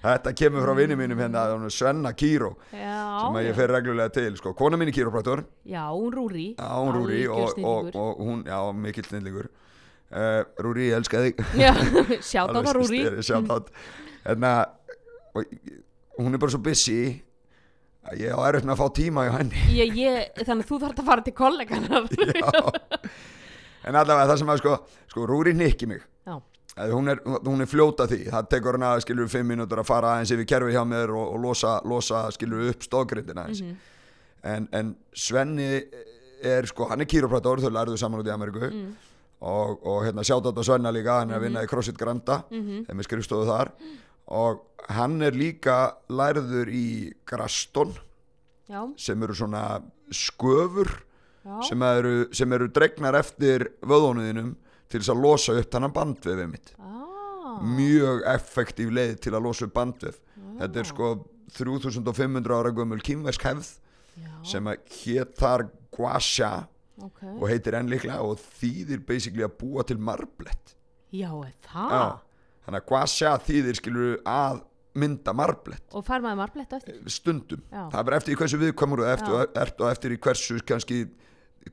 Speaker 2: þetta kemur frá vinni mínum hérna Svenna Kíró sem ég fer reglulega til sko, kona mín er kýrópraktor
Speaker 1: já, hún rúri
Speaker 2: já, hún Rúri og, og, og hún, já, mikill snillingur. Uh, Rúri, ég elska þig.
Speaker 1: Já, sjátt á það rúri
Speaker 2: sjátt hérna og hún er bara svo busy að ég á með að fá tíma hjá henni.
Speaker 1: Ég, ég, Þannig að þú þarf að fara til kolleganar
Speaker 2: Já. en allavega það sem að sko, sko Rúri nikki mig hún er, hún er fljóta því. Það tekur hana skilur fimm mínútur að fara aðeins yfir kerfi hjá mér og, og losa, losa skilur upp stóðgrindina aðeins.
Speaker 1: Mhm.
Speaker 2: en, en Svenni er sko, hann er kýróprator, þau lærðu saman út í Ameríku.
Speaker 1: Mm.
Speaker 2: og, og hérna sjátt á Svenna líka, hann er að vinna í CrossFit Granda þeim er skrifstofu þar. Og hann er líka lærður í Graston
Speaker 1: já,
Speaker 2: sem eru svona sköfur
Speaker 1: já.
Speaker 2: sem eru, sem eru dregnar eftir vöðónuðinum til þess að losa upp þannig bandvefið mitt
Speaker 1: ah,
Speaker 2: mjög effektív leið til að losa upp bandvef. Þetta er sko 3500 ára gömul kýmversk hefð
Speaker 1: já,
Speaker 2: sem að hétt þar guasha
Speaker 1: ok.
Speaker 2: og heitir enn líklega og þýðir basically að búa til marblett
Speaker 1: Já, það?
Speaker 2: Já. þannig að guasha þýðir skilur að mynda marblett
Speaker 1: Og fær maður marbletta eftir?
Speaker 2: Stundum,
Speaker 1: Já.
Speaker 2: það er eftir í hversu
Speaker 1: Já.
Speaker 2: og, eftir, og eftir í hversu kannski,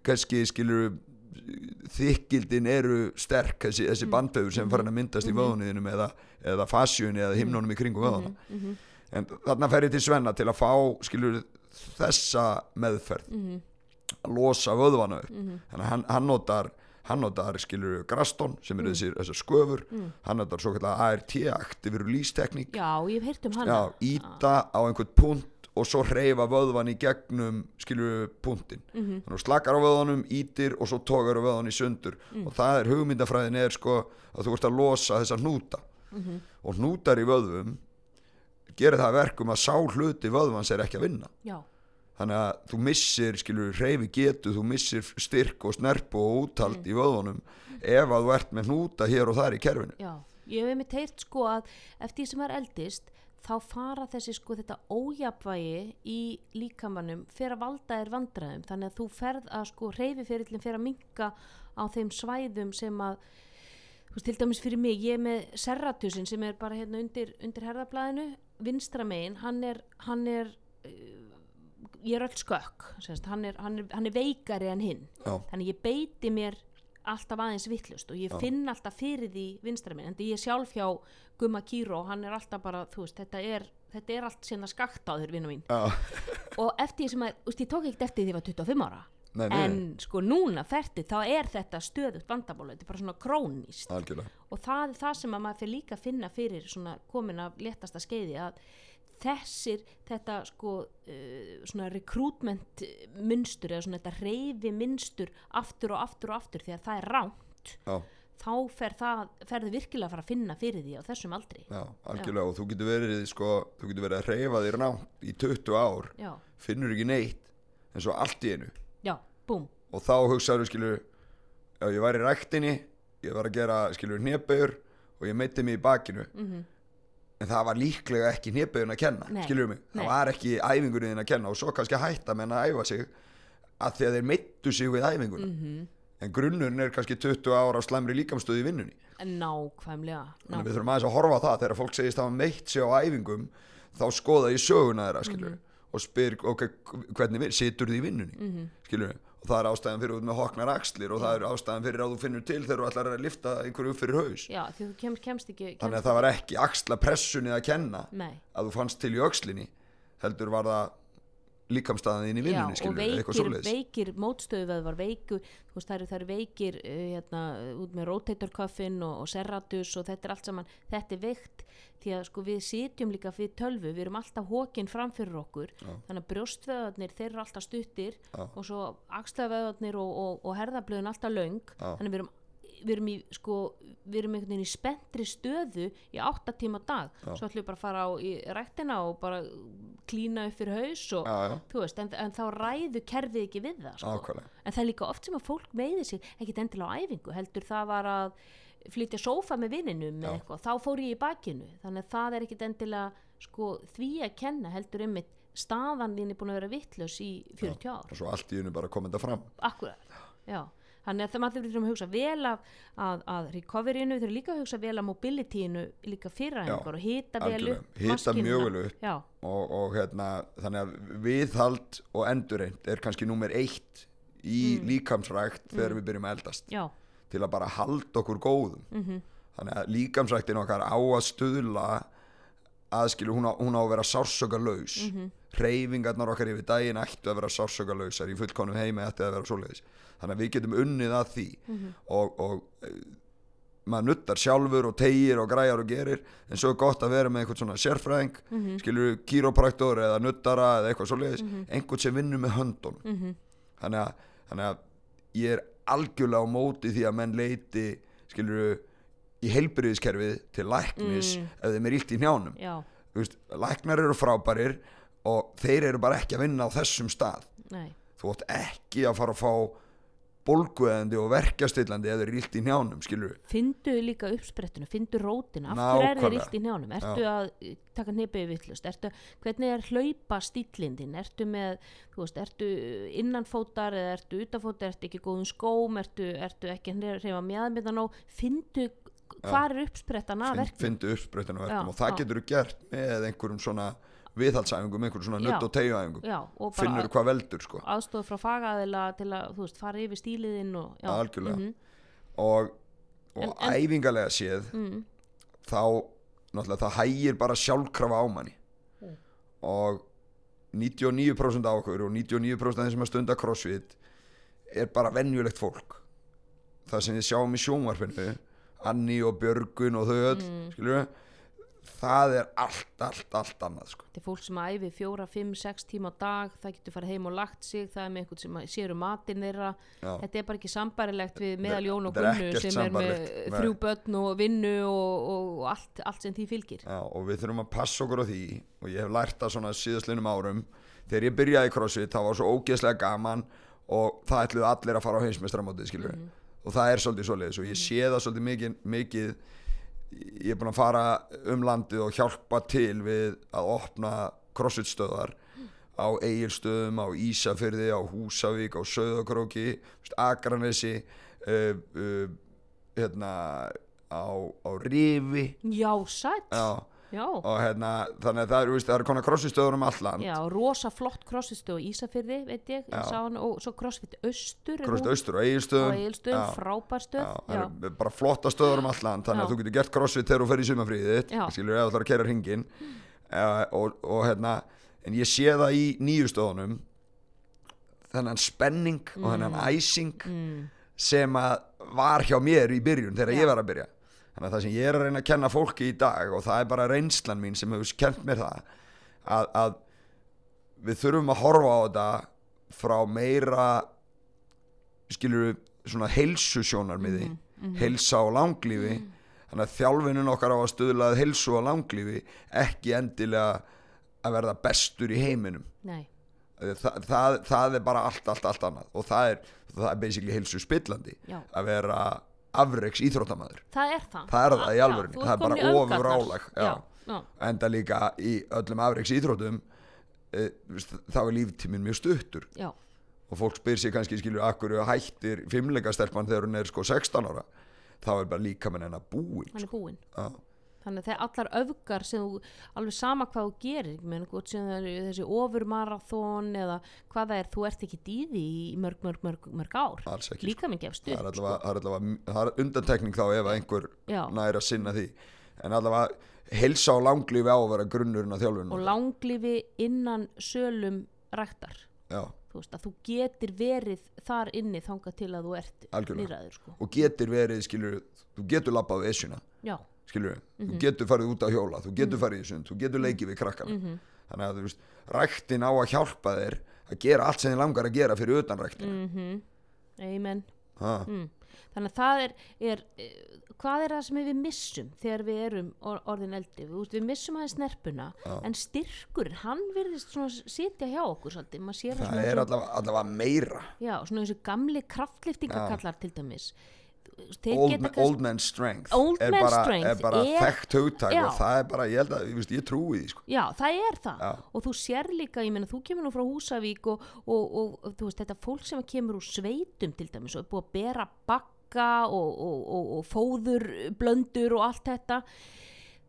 Speaker 2: kannski skilur þykkildin eru sterk þessi,
Speaker 1: Mm.
Speaker 2: þessi bandvefur sem farin að myndast í vöðunniðinum eða, eða fasjunni eða himnunum í kringum vöðuna
Speaker 1: Mhm.
Speaker 2: en þarna fer ég til Svenna til að fá skilur þessa meðferð. Að losa vöðvana upp. Þannig að hann, hann notar hann notar skilur Graston sem
Speaker 1: Mm.
Speaker 2: eru þessir, þessar sköfur. Hann notar svo kallar ART aktivir lýstekník.
Speaker 1: Já, ég hef heyrt um hana.
Speaker 2: Já, íta á einhvern punkt og svo hreyfa vöðvan í gegnum skilur punktinn.
Speaker 1: Mhm.
Speaker 2: þannig að slakar á vöðvanum, ítir og svo tókar á vöðvan í sundur.
Speaker 1: Mm.
Speaker 2: og það er hugmyndafræðin er sko að þú ert að losa þessa hnúta.
Speaker 1: Mhm.
Speaker 2: og hnútar í vöðvum gerir það að verkum að sá hluti vöðvans er ekki að vinna.
Speaker 1: Já,
Speaker 2: þannig að þú missir skilur hreyfi getu, þú missir styrk og snerpu og úthald í vöðvunum ef að þú ert með hnúta hér og þar í kerfinu.
Speaker 1: Já. Ég hef einmitt heyrt sko að eftir því sem er eldist þá fara þessi sko þetta ójafvægi í líkamannum fyrir að valda þér vandræðum þannig að þú ferð að sko reyfiferillin fyrir að minka á þeim svæðum sem að veist, til dæmis fyrir mig, ég er með serratusin sem er bara hérna undir, undir herðablaðinu vinstra megin, hann er hann er uh, ég er öll skökk hann, er, hann, er, hann er veikari en hinn
Speaker 2: Já.
Speaker 1: þannig ég beiti mér alltaf aðeins vittlust og ég finn alltaf fyrir því vinstra minn, en ég sjálf hjá Gumma Kíró, hann er alltaf bara veist, þetta er, þetta er allt sinna skakt á þér vinnu mín.
Speaker 2: Já,
Speaker 1: og eftir því sem að, veist, ég tók ekkert eftir því ég var 25 ára.
Speaker 2: Nei, nei,
Speaker 1: en sko núna fertið, þá er þetta stöðugt vandamál, þetta er bara svona krónist
Speaker 2: algjörlega.
Speaker 1: Og það er það sem að maður fyrir líka að finna fyrir svona komin af léttasta skeiði að þessir þetta sko uh, svona recruitment munstur eða svona þetta reyfi munstur aftur og aftur og aftur því að það er ránt
Speaker 2: Já,
Speaker 1: þá fer það, ferðu virkilega að fara að finna fyrir því á þessum aldri.
Speaker 2: Já, algjörlega og þú getur verið sko, þú getur verið að reyfa þér nátt í 20 ár,
Speaker 1: já,
Speaker 2: finnur ekki neitt en svo allt í einu.
Speaker 1: Já, búm.
Speaker 2: Og þá hugsaður skilur já ég var í ræktinni ég var að gera skilur hnebauður og ég meiti mig í bakinu
Speaker 1: mm
Speaker 2: en það var líklega ekki hnebauðin að kenna
Speaker 1: Nei,
Speaker 2: skilur mig,
Speaker 1: nei.
Speaker 2: það var ekki æfingunni þinn að kenna og svo kannski hætta menn að æfa sig að því að þeir meittu sig við æfinguna.
Speaker 1: Mhm.
Speaker 2: en grunnurinn er kannski 20 ára á slæmri líkamstöðu í vinnunni.
Speaker 1: Nákvæmlega
Speaker 2: þannig að
Speaker 1: ná,
Speaker 2: við þurfum aðeins að horfa það. Þegar fólk segist hafa meitt sig á æfingum þá skoða ég söguna þeirra skilur
Speaker 1: Mhm.
Speaker 2: og spyr ok, hvernig situr þið í vinnunni?
Speaker 1: Mhm.
Speaker 2: skilur og það er ástæðan fyrir út með hoknar axlir og það er ástæðan fyrir að þú finnur til þegar þú ætlar að lifta einhverju upp fyrir haus.
Speaker 1: Já, því þú kemst, kemst ekki kemst
Speaker 2: þannig að það var ekki axla pressunni að kenna
Speaker 1: nei,
Speaker 2: að þú fannst til í öxlinni heldur var það líkamstaðan þín í vinnunni
Speaker 1: og veikir, veikir mótstöðuveðvar veikur, þú veist það eru, það eru veikir uh, hérna, út með rotatorköffin og, og serratus og þetta er allt saman þetta er veikt því að sko við sitjum líka fyrir tölvu, við erum alltaf hókin fram fyrir okkur,
Speaker 2: Já.
Speaker 1: þannig að brjóstvöðarnir þeir eru alltaf stuttir
Speaker 2: Já.
Speaker 1: og svo axlavöðarnir og, og, og herðablöðun alltaf löng,
Speaker 2: Já.
Speaker 1: þannig við erum við erum í sko, við erum einhvern veginn í spenntri stöðu í átta tíma á dag.
Speaker 2: Já.
Speaker 1: svo ætlum við bara að fara á í ræktina og bara klína upp fyrir haus og
Speaker 2: já, já,
Speaker 1: veist, en, en þá ræðu kerfið ekki við það sko. en það er líka oft sem að fólk meiði sig ekkit endilega á æfingu, heldur það var að flytja sófa með eitthvað, þá fór ég í bakinu. Þannig að það er ekkit endilega sko, því að kenna heldur einmitt staðan þín er búin að vera vittlaus í 40 ár.
Speaker 2: Og svo allt í unni bara komið þetta fram.
Speaker 1: Akkurat, já þannig að maður þurfum að hugsa vel af að, að recoveryinu, við þurfum líka að hugsa vel af mobilityinu líka fyrraðingar og hita vel upp maskínuna.
Speaker 2: mjög vel upp. og, og hérna þannig að viðhald og endurreind er kannski númer eitt í
Speaker 1: Mm.
Speaker 2: líkamsrækt þegar við byrjum að eldast.
Speaker 1: Já,
Speaker 2: til að bara halda okkur góðum.
Speaker 1: Mhm,
Speaker 2: þannig að líkamsræktin okkar á að stuðla aðskilu, hún hún á að vera sársökarlaus mm
Speaker 1: mhm,
Speaker 2: hreyfingarnar okkar yfir daginn ættu að vera sársökarlausar í fullkonum heimi ættu að vera svoleiðis þannig að við getum unnið að því.
Speaker 1: Mhm.
Speaker 2: og, og e, maður nuttar sjálfur og tegir og græjar og gerir. En svo er gott að vera með einhvern svona sérfræðing
Speaker 1: Mhm.
Speaker 2: skilur kýrópraktor eða nuttara eða eitthvað svoleiðis. Einhvern sem vinnur með höndunum.
Speaker 1: Mhm,
Speaker 2: þannig að, þannig að ég er algjörlega á móti því að menn leiti skilur í heilbyrðiskerfið til læknis
Speaker 1: Mm.
Speaker 2: ef þeim er illt í njánum veist, læknar eru frábærir og þeir eru bara ekki að vinna á þessum stað.
Speaker 1: Nei.
Speaker 2: Þú átt ekki að fara að fá bólguðandi og verkjastillandi eða illt í njánum skilur
Speaker 1: Findu líka uppsprettuna, findu rótina. Af hverju er
Speaker 2: Nákvæmlega.
Speaker 1: illt í njánum ertu að eh, taka hnipið vittlust ertu, hvernig er hlaupa stílindin ertu með, þú veist, ertu innanfótar eða ertu utanfótar ertu ekki góðum skóm, ertu, ertu ekki að reyfa mjöðmyndan á, findu hvað er uppsprettan að verkefni
Speaker 2: findu uppspröytinu verkum
Speaker 1: Já,
Speaker 2: og það
Speaker 1: já.
Speaker 2: getur þú gert með einhverjum svona viðhaldsæfingum, einhverjum svona nutt
Speaker 1: Já.
Speaker 2: og tegjuæfingum finnur hvað veldur sko
Speaker 1: aðstof frá fagaðila til að, þú veist, fara yfir stíliðinn og, já,
Speaker 2: Algjörlega.
Speaker 1: mhm,
Speaker 2: og, og
Speaker 1: En- en-
Speaker 2: æfingarlega séð
Speaker 1: mm,
Speaker 2: þá náttúrulega það hægir bara sjálfkrafa á manni
Speaker 1: Mm.
Speaker 2: og 99% af okkur og 99% af þeim sem að stunda crossfit er bara venjulegt fólk það sem við sjáum í sjónvarpinu Anni og Björgun og þau öll
Speaker 1: Mm.
Speaker 2: skilur það er allt, allt, allt annað sko.
Speaker 1: þetta er fólk sem æfi fjóra, fimm, sex tíma á dag það getur farið heim og lagt sig það er með einhvern sem sér um matinn þeirra
Speaker 2: Já.
Speaker 1: þetta er bara ekki sambærilegt við meðal Jón og Gunnu sem er með þrjú börn og vinnu og, og, allt, allt sem því fylgir
Speaker 2: Já, og við þurfum að passa okkur á því og ég hef lært það svona síðastlinum árum þegar ég byrjaði crossfit þá var svo ógeðslega gaman og það ætluðu allir að fara á heimsmeistramótið skilur
Speaker 1: Mhm.
Speaker 2: og það er svolítið svoleiðis og ég sé það svolítið mikið, mikið ég er búin að fara um landið og hjálpa til við að opna crossfit stöðar á Egilstöðum, á Ísafyrði, á Húsavík, á Söðakróki, Akranesi, uh, uh, hérna, á, á Rifi,
Speaker 1: já, sætt
Speaker 2: já, og hérna, þannig að það eru, eru konar krossistöður um allan
Speaker 1: já, rosa flott crossfit og Ísafyrði, veit ég, hann og svo crossfit austur er hún.
Speaker 2: Austur og
Speaker 1: á
Speaker 2: eiginstöðum
Speaker 1: Egilstöðum, frábær stöð
Speaker 2: Já,
Speaker 1: já,
Speaker 2: það eru bara flotta stöður um allan þannig að þú getur gert crossfit þegar þú fer í sumafríðið skilur eða þú ætlar að kera hringin uh, og, og hérna en ég sé það í nýju stöðunum þennan spenning og þennan æsing
Speaker 1: mm,
Speaker 2: sem að var hjá mér í byrjun þegar
Speaker 1: Já.
Speaker 2: ég var að byrja þannig að það sem ég er að reyna að kenna fólki í dag og það er bara reynslan mín sem hefur kent mér það að, að við þurfum að horfa á þetta frá meira skilur við svona heilsusjónarmiði heilsa og langlífi. Þannig að þjálfinun okkar á að stuðlað heilsu og langlífi ekki endilega að verða bestur í heiminum. Það, það, það er bara allt, allt, allt annað. Og það er, það er basically heilsu spillandi
Speaker 1: já,
Speaker 2: að vera afreiks íþróttamaður.
Speaker 1: Það er það.
Speaker 2: Það er það í alvörunni. Það er bara já.
Speaker 1: já, já,
Speaker 2: enda líka í öllum afreiks íþróttum e, þá er líftíminn mjög stuttur.
Speaker 1: Já,
Speaker 2: og fólk spyr sér kannski skilur akkur hættir fimmleikastelpan þegar hún er sko 16 ára? Þá er bara líka með hennar búin
Speaker 1: hann er búinn.
Speaker 2: Já.
Speaker 1: Þannig að þegar allar öfgar sem þú, alveg sama hvað þú gerir meina hvort sem það eru þessi ofurmarathon eða hvað það er, þú ert ekki því í mörg, mörg, mörg, mörg ár.
Speaker 2: Alls ekki sko.
Speaker 1: líka minn gefst
Speaker 2: það er
Speaker 1: upp
Speaker 2: allavega, það er það er undantekning þá ef einhver næri að sinna því. En allavega heilsa og langlífi á að vera grunnurinn á þjálfunum
Speaker 1: og langlífi innan sölum ræktar.
Speaker 2: Já,
Speaker 1: þú þú getur verið þar inni þangað til að þú ert nýraður sko.
Speaker 2: og getur verið skilur þú getur labbað við esjuna.
Speaker 1: Já,
Speaker 2: skilur
Speaker 1: Mhm.
Speaker 2: þú getur farið út á hjóla þú getur farið í sund, þú getur leikið við krakkana.
Speaker 1: Mhm.
Speaker 2: þannig að þú veist, ræktin á að hjálpa þér að gera allt sem þið langar að gera fyrir utan ræktina.
Speaker 1: Mhm. Amen.
Speaker 2: Ha,
Speaker 1: mm. þannig að það er, er hvað er það sem við missum þegar við erum or orðin eldi? Við, við missum aðeins snerpuna en styrkur, hann virðist svona sitja hjá okkur svolítið, maður sér
Speaker 2: það er allavega, meira.
Speaker 1: Já, svona þessu gamli kraftliftingakallar til dæmis
Speaker 2: old, man, old man strength
Speaker 1: Old
Speaker 2: er
Speaker 1: man
Speaker 2: bara,
Speaker 1: strength
Speaker 2: er bara
Speaker 1: er-
Speaker 2: þekkt hugtak
Speaker 1: Já.
Speaker 2: og það er bara, ég held að, ég, veist, ég trúi því sko.
Speaker 1: Já, það er það
Speaker 2: Já.
Speaker 1: og þú sér líka, ég meina þú kemur nú frá Húsavík og, og, og, þú veist þetta fólk sem kemur úr sveitum til dæmis og er búið að bera bakka og, og, og, og fóður blöndur og allt þetta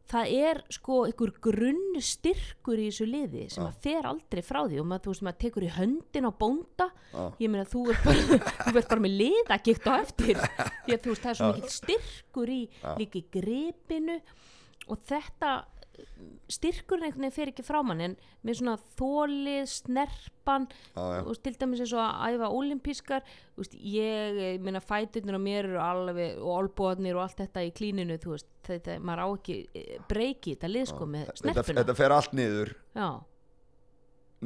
Speaker 1: það er sko einhver grunn styrkur í þessu liði sem að fer aldrei frá því. Og maður, þú veist, maður tekur í höndin á bónda.
Speaker 2: Já.
Speaker 1: ég meina þú er bara, bara með liðagikt á eftir. Því að þú veist það er svo mikill styrkur í líka í gripinu. Og þetta styrkur einhvern veginn fer ekki frá mann en með svona þólið, snerpan
Speaker 2: já.
Speaker 1: og til dæmis eins og að æfa olimpískar veist, ég, ég meina fæturnir á mér eru alveg og olbóðnir og allt þetta í klíninu, þú veist, þetta, maður á ekki eh, breyki þetta lið sko með
Speaker 2: þetta,
Speaker 1: snerpuna.
Speaker 2: þetta fer allt niður.
Speaker 1: Já,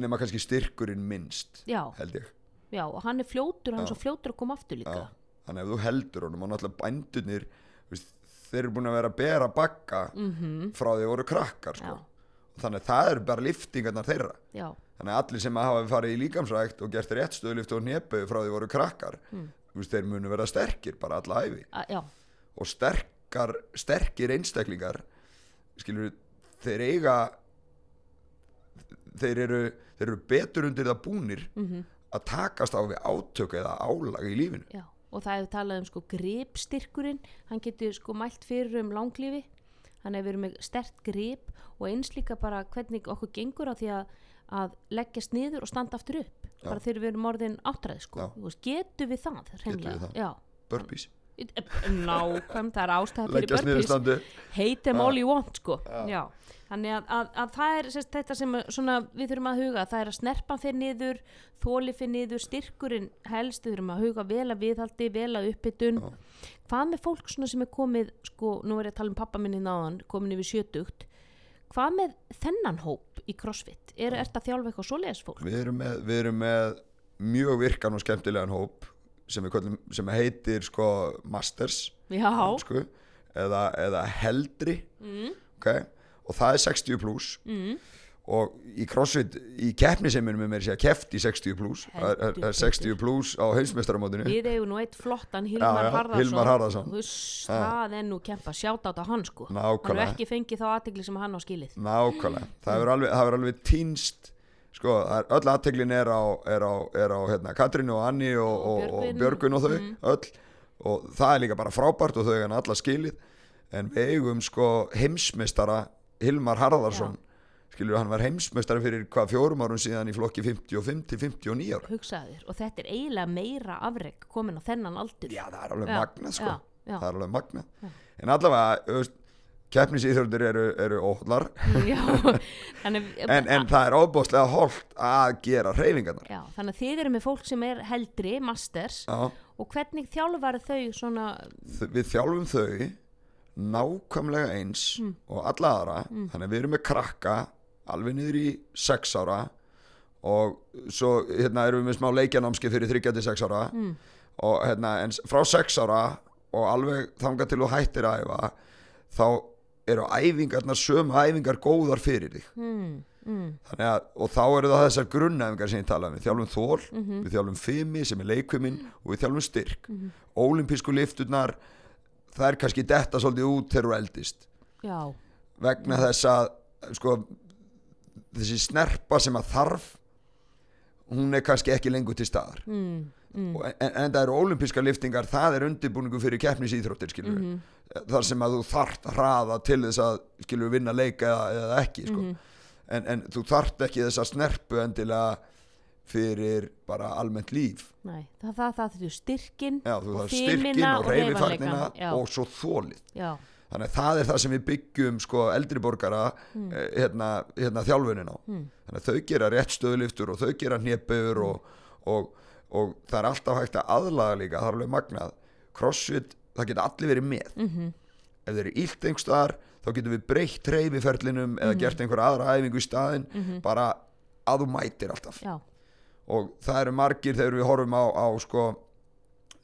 Speaker 2: nema kannski styrkurinn minnst
Speaker 1: já,
Speaker 2: held ég.
Speaker 1: Já, og hann er fljótur hann er svo fljótur að koma aftur líka.
Speaker 2: Þannig ef þú heldur honum og náttúrulega bændunir veist, þeir eru búin að vera að bera bakka
Speaker 1: mm
Speaker 2: frá því að voru krakkar sko. Þannig að það eru bara liftingarnar þeirra.
Speaker 1: Já,
Speaker 2: þannig að allir sem hafa farið í líkamsrækt og gert rétt stöðlift og nepu frá því að voru krakkar
Speaker 1: Mm.
Speaker 2: veist, þeir munu vera sterkir bara alla æfi
Speaker 1: a, já,
Speaker 2: og sterkar, sterkir einstaklingar skilur þeir eiga þeir eru, þeir eru betur undir það búnir
Speaker 1: mhm.
Speaker 2: að takast á við átök eða álag í lífinu.
Speaker 1: Já, og það hefur talað um sko gripstyrkurinn, hann getur sko mælt fyrir um langlífi, hann hefur verið með stert grip og eins líka bara hvernig okkur gengur á því að, að leggjast niður og standa aftur upp, bara þegar við erum orðin áttræð sko,
Speaker 2: Já.
Speaker 1: Veist, getum við það? Já,
Speaker 2: burpees,
Speaker 1: nákvæm, það er ástæða fyrir hate them
Speaker 2: Já.
Speaker 1: all you want sko, já, þannig að, að, að það er sérst, þetta sem er svona, við þurfum að huga, það er að snerpan fyrir niður, þóli fyrir niður, styrkurinn helst, við þurfum að huga vel að viðhaldi, vel að uppbytun,
Speaker 2: Já.
Speaker 1: hvað með fólk sem er komið, sko, nú er ég að tala um pappa minni náðan, komin yfir sjötugt, hvað með þennan hóp í CrossFit, er þetta þjálfa eitthvað svoleiðis fólk?
Speaker 2: við erum með, við erum með mjög virkan og skemmtilegan hóp sem, köllum, sem heitir sko Masters sko, eða, eða Heldri
Speaker 1: mm,
Speaker 2: okay? og það er 60 pluss
Speaker 1: mm,
Speaker 2: og í CrossFit í keppniseiminum er mér sér keft í 60 pluss það er- er- er 60 pluss á heimsmeistaramótinu.
Speaker 1: Við eigum nú eitt flottan Hilmar
Speaker 2: já,
Speaker 1: Harðarsson. Huss, það er nú kempa, sjátt á hann sko, hann
Speaker 2: nákvæmlega.
Speaker 1: er ekki fengið þá aðtegli sem hann á skilið.
Speaker 2: Nákvæmlega, það hefur alveg, alveg týnst sko, öll aðteglin er á, er á, er á hérna, Katrínu og Anni og,
Speaker 1: Og
Speaker 2: og, og. Björgun og þau
Speaker 1: Mm.
Speaker 2: öll. Og það er líka bara frábært og þau er alla skilið. En við eigum sko heimsmeistara Hilmar Harðarsson skilur hann var heimsmeistari fyrir hvað fjórum árum síðan í flokki 55 til 59 ára.
Speaker 1: Hugsaðir og þetta er eiginlega meira afreg komin á þennan aldur.
Speaker 2: Já það er alveg
Speaker 1: Já,
Speaker 2: magnað sko.
Speaker 1: Já, já.
Speaker 2: það er alveg magnað.
Speaker 1: Já.
Speaker 2: en allavega keppnisíþjóðir eru, eru
Speaker 1: þannig,
Speaker 2: en, en það er óbúslega holdt að gera hreyfingarnar.
Speaker 1: Já, þannig að þið eru með fólk sem er heldri, masters
Speaker 2: já,
Speaker 1: og hvernig þjálfar þau svona
Speaker 2: þ- við þjálfum þau nákvæmlega eins
Speaker 1: Mm.
Speaker 2: og alla aðra. Þannig að við erum með krakka alveg niður í 6 ára og svo hérna erum við með smá leikjanámski fyrir 36 ára.
Speaker 1: Mm,
Speaker 2: og hérna frá 6 ára og alveg þangað til þú hættir að þá eru æfingarnar sömu æfingar góðar fyrir þig
Speaker 1: mm, mm,
Speaker 2: Þannig að, og þá eru það þessar grunnæfingar sem ég tala um, við þjálfum þól,
Speaker 1: Mhm.
Speaker 2: við þjálfum fimi sem er leikviminn og við þjálfum styrk. Mm Ólimpísku lifturnar, það er kannski detta svolítið út þegar þú eldist.
Speaker 1: já,
Speaker 2: Vegna þess að, sko, þessi snerpa sem að þarf, hún er kannski ekki lengur til staðar.
Speaker 1: mm, mm,
Speaker 2: Og En, en það eru ólimpíska liftingar, það er undirbúningu fyrir keppnisíþróttir, skilur við. Þar sem að þú þarft að hraða til þess að, skilur vinna leika eða, eða ekki, sko.
Speaker 1: Mhm,
Speaker 2: en, en þú þarft ekki þessa snerpu endilega fyrir bara almennt líf.
Speaker 1: Nei, það það, það þú styrkin
Speaker 2: já, þú þarf styrkin og reyfifarnina og svo þólið
Speaker 1: já,
Speaker 2: þannig að það er það sem við byggjum sko eldri borgara
Speaker 1: Mm.
Speaker 2: eh, hérna, hérna þjálfunin á.
Speaker 1: Mm,
Speaker 2: þannig að þau gera rétt stöðliftur og þau gera hnjöpur
Speaker 1: Mm.
Speaker 2: og, og, og það er alltaf hægt að aðlaga líka það er alveg magnað. Crossfit, það geta allir verið með.
Speaker 1: Mhm,
Speaker 2: ef þeir eru illt einhverstaðar þá getum við breytt reyfiferlinum eða gert einhver aðra æfingu í staðinn
Speaker 1: mhm,
Speaker 2: bara að þú mætir alltaf.
Speaker 1: Já,
Speaker 2: og það eru margir þegar við horfum á, á sko,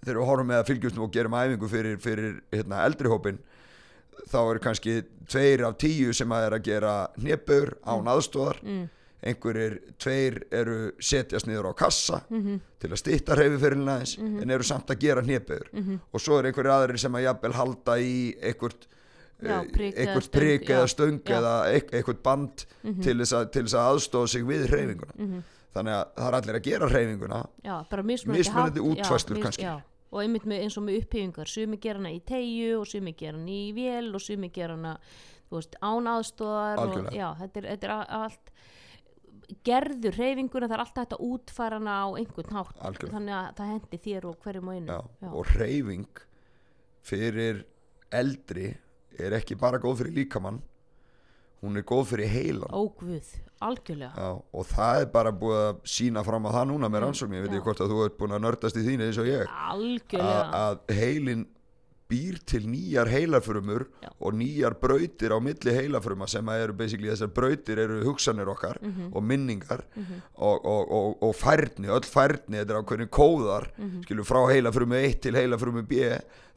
Speaker 2: þegar við horfum með að fylgjumstum og gerum æfingu fyrir, fyrir hérna, eldri hópin þá eru kannski tveir af tíu sem að er að gera hnjöpur án aðstóðar
Speaker 1: mm,
Speaker 2: einhverjir tveir eru setjast niður á kassa
Speaker 1: mhm,
Speaker 2: til að stýtta hreyfiferilina aðeins en eru samt að gera hnjöpur
Speaker 1: mhm,
Speaker 2: og svo eru einhverjir aðrir sem að jafnvel halda í einhvert eh,
Speaker 1: prik eða stöng,
Speaker 2: eða einhvert band
Speaker 1: mhm,
Speaker 2: til þess, að, til þess að aðstóða sig við hreyfinguna.
Speaker 1: Mhm,
Speaker 2: þannig að það er allir að gera hreyfinguna.
Speaker 1: Já, mismunandi, já,
Speaker 2: kannski.
Speaker 1: já, og einmitt með, eins og með uppbyggingar. Sumi gera hana í tegju og sumi gera hana í vél og sumi gera hana veist, án aðstóðar og, já, þetta er, þetta er allt gerður hreyfinguna það er alltaf útfæra hana á einhvern hátt.
Speaker 2: Algjörlega.
Speaker 1: þannig að það hendi þér og hverjum og einu
Speaker 2: og hreyfing fyrir eldri er ekki bara góð fyrir líkamann hún er góð fyrir heilan.
Speaker 1: Ógvuð, algjörlega.
Speaker 2: Já, og það er bara búið að sína fram á það núna með rannsókn. Ég veit ekki hvort að þú ert búin að nördast í þínu eins og ég.
Speaker 1: Algjörlega.
Speaker 2: Að heilin býr til nýjar heilafrumur
Speaker 1: Já.
Speaker 2: og nýjar brautir á milli heilafruma sem eru basically þessar brautir eru hugsanir okkar
Speaker 1: Mhm.
Speaker 2: og minningar
Speaker 1: Mhm.
Speaker 2: og, og, og, og færni, öll færni þetta er ákveðin kóðar
Speaker 1: Mhm.
Speaker 2: skilur frá heilafrumu 1 til heilafrumu B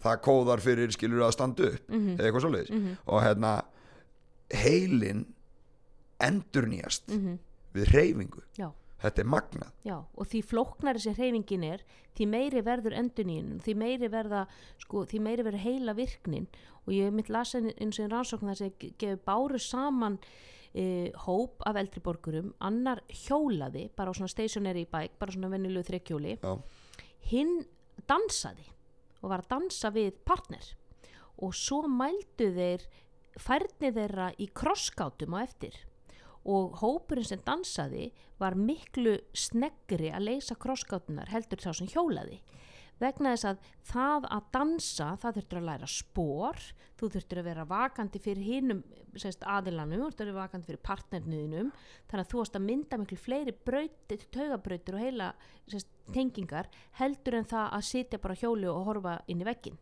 Speaker 2: það kóðar fyrir skilur að standa upp
Speaker 1: Mhm.
Speaker 2: eða eitthvað svoleiðis
Speaker 1: Mhm.
Speaker 2: og hérna heilin endur nýjast
Speaker 1: Mhm.
Speaker 2: við hreyfingu
Speaker 1: já
Speaker 2: þetta er magnað.
Speaker 1: Já, og því flóknari sem hreyfingin er, því meiri verður endunín, því meiri verða, sko, því meiri verður heila virknin. Og ég hef mitt lasa eins og einn rannsókn þar sem gefur báru saman e, hóp af eldri borgurum, annar hjólaði, bara á svona stationary bike, bara svona venjulegu þrekkjóli, hinn dansaði og var að dansa við partner. Og svo mældu þeir færni þeirra í krosskátum á eftir og hópurinn sem dansaði var miklu sneggri að leysa krosskátunar heldur þá sem hjólaði vegna þess að það að dansa það þurftur að læra spór þú þurftur að vera vakandi fyrir hinnum aðilanum, þú þurftur að vera vakandi fyrir partnerniðinum þannig að þú varst að mynda miklu fleiri brautir, taugabrautir og heila sest, tengingar heldur en það að sitja bara á hjóli og horfa inn í veggin.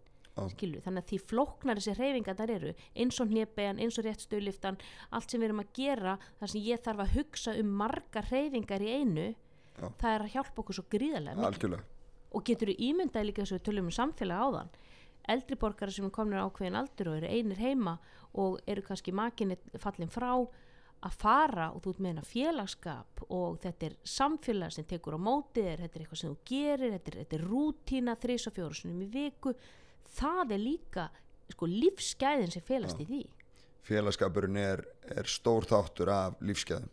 Speaker 1: Skilur, þannig að því flóknar þessi hreyfingarnar eru eins og hnébegan, eins og rétt stöðliftan allt sem við erum að gera þar sem ég þarf að hugsa um margar hreyfingar í einu
Speaker 2: Já.
Speaker 1: það er að hjálpa okkur svo gríðarlega mikið. Og getur þú ímyndaði líka þess að við tölum um samfélag áðan. Eldri borgara sem er komin ákveðin aldur og eru einir heima og eru kannski makinni fallin frá að fara og þú ert með hennar félagskap og þetta er samfélag sem tekur á móti þér, þetta er eitthvað sem þú gerir þetta er, þetta er rútína þrís og fjóru sinum í viku það er líka sko, lífsgæðin sem félast í því.
Speaker 2: Félagskapurinn er, er stór þáttur af lífskeðum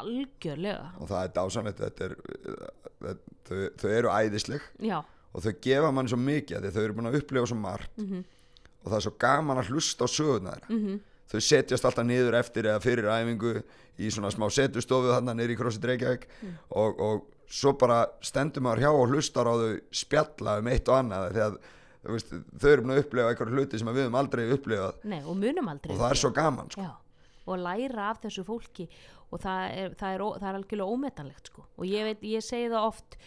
Speaker 1: algjörlega.
Speaker 2: Og það er dásanlegt er, það, þau, þau eru æðisleg.
Speaker 1: Já,
Speaker 2: og þau gefa manni svo mikið að þau eru búin að upplifa svo margt.
Speaker 1: Mhm.
Speaker 2: og það er svo gaman að hlusta á söguna þeirra.
Speaker 1: Mhm,
Speaker 2: þau setjast alltaf niður eftir eða fyrir æfingu í svona smá setustofu þarna niður í CrossFit Reykjavík. Og, og svo bara stendur maður hjá og hlustar á þau spjalla um eitt og annað. Að þú veist, þau eru búin að upplefa einhverju hluti sem við höfum aldrei upplifað
Speaker 1: Nei, og munum aldrei
Speaker 2: og það er svo gaman sko.
Speaker 1: Og læra af þessu fólki og það er, það er, það er algjörlega ómetanlegt sko. og ég veit, ég segi það oft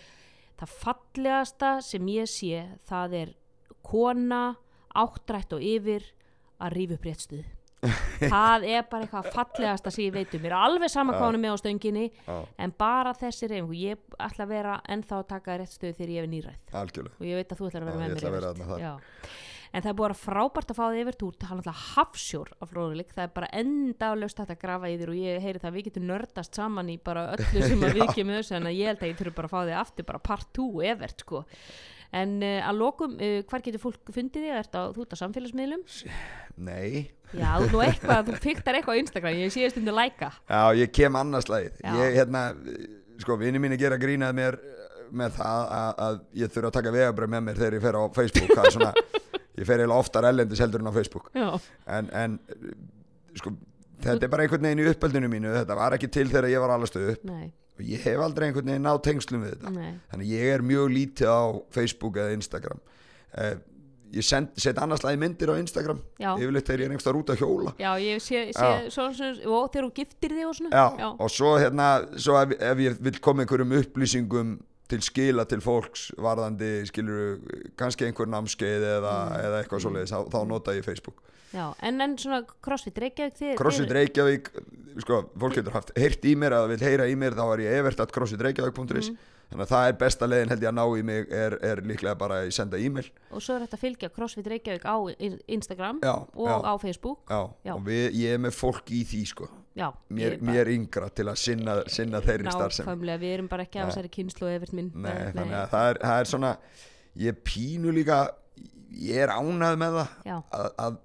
Speaker 1: það fallegasta sem ég sé það er kona áttrætt og yfir að rífa upp réttstuð það er bara eitthvað fallegasta sem ég veit um. Mér er alveg sama hvað hún er með á stönginni
Speaker 2: Já.
Speaker 1: en bara þessi reyfingu ég ætla að vera ennþá að taka réttstöð þegar ég er nýræð
Speaker 2: algjörlega.
Speaker 1: Og ég veit að þú ætlar að vera
Speaker 2: Já,
Speaker 1: með
Speaker 2: ég
Speaker 1: mér
Speaker 2: ætla að vera
Speaker 1: yfir.
Speaker 2: þarna þar.
Speaker 1: Já. en það er að vera frábært að fá þig yfir. Þú ert hann alltaf hafsjór af fróðuleik það er bara endalaust hægt að grafa í þér og ég heyri það. Að við getum nördast saman í bara öllu sem að við kemur þessu en að ég held að ég þurfi bara að fá þig aftur bara part 2 evert sko en uh, að lokum, uh, hvar getur fólk fundið þig, á, þú ert á samfélagsmiðlum?
Speaker 2: Nei,
Speaker 1: já, þú eitthvað, þú fiktar eitthvað á Instagram ég sé stundu læka.
Speaker 2: Já ég kem annars lagið
Speaker 1: Já.
Speaker 2: ég hérna, sko vini mín gera grínað mér eh, með það að, að ég þurfa að taka vegabröð með mér þegar ég fer á Facebook. Það er svona, ég fer eiginlega oftar ellendis heldur en á Facebook.
Speaker 1: Já,
Speaker 2: en, en sko þetta er bara einhvern veginn í uppeldinu mínu þetta var ekki til þegar ég var allast upp.
Speaker 1: Nei,
Speaker 2: og ég hef aldrei einhvern veginn náð tengslum við þetta.
Speaker 1: Nei.
Speaker 2: Þannig ég er mjög lítið á Facebook eða Instagram. Eh, ég set annars lagi myndir á Instagram yfirleitt þegar ég er einhverstað út að hjóla.
Speaker 1: Já, ég sé, sé svona, svona, og þegar þú giftir þig og svona.
Speaker 2: Já,
Speaker 1: já,
Speaker 2: og svo hérna svo ef, ef ég vil koma einhverjum upplýsingum til skila til fólks varðandi skilur kannski einhver námskeið eða,
Speaker 1: Mm.
Speaker 2: eða eitthvað svoleiðis þá, þá nota ég Facebook
Speaker 1: já. en en svona CrossFit Reykjavík þið,
Speaker 2: CrossFit
Speaker 1: þið-
Speaker 2: Reykjavík sko, fólk getur haft heyrt í mér eða vil heyra í mér þá er ég evertat.crossfitreykjavík.is
Speaker 1: Mm.
Speaker 2: þannig að það er besta leiðin held ég að ná í mig er, er líklega bara að senda e-mail.
Speaker 1: Og svo er þetta að fylgja CrossFit Reykjavík á in- Instagram
Speaker 2: já,
Speaker 1: og
Speaker 2: já,
Speaker 1: á Facebook.
Speaker 2: Já,
Speaker 1: Já.
Speaker 2: og við, ég er með fólk í því sko.
Speaker 1: Já,
Speaker 2: mér, mér yngra til að sinna, sinna þeirri starfsemi.
Speaker 1: nákvæmlega, við erum bara ekki af þessari kynslu eftir minn
Speaker 2: Nei, þannig að það er, það er svona ég pínu líka ég er ánað með það að, að,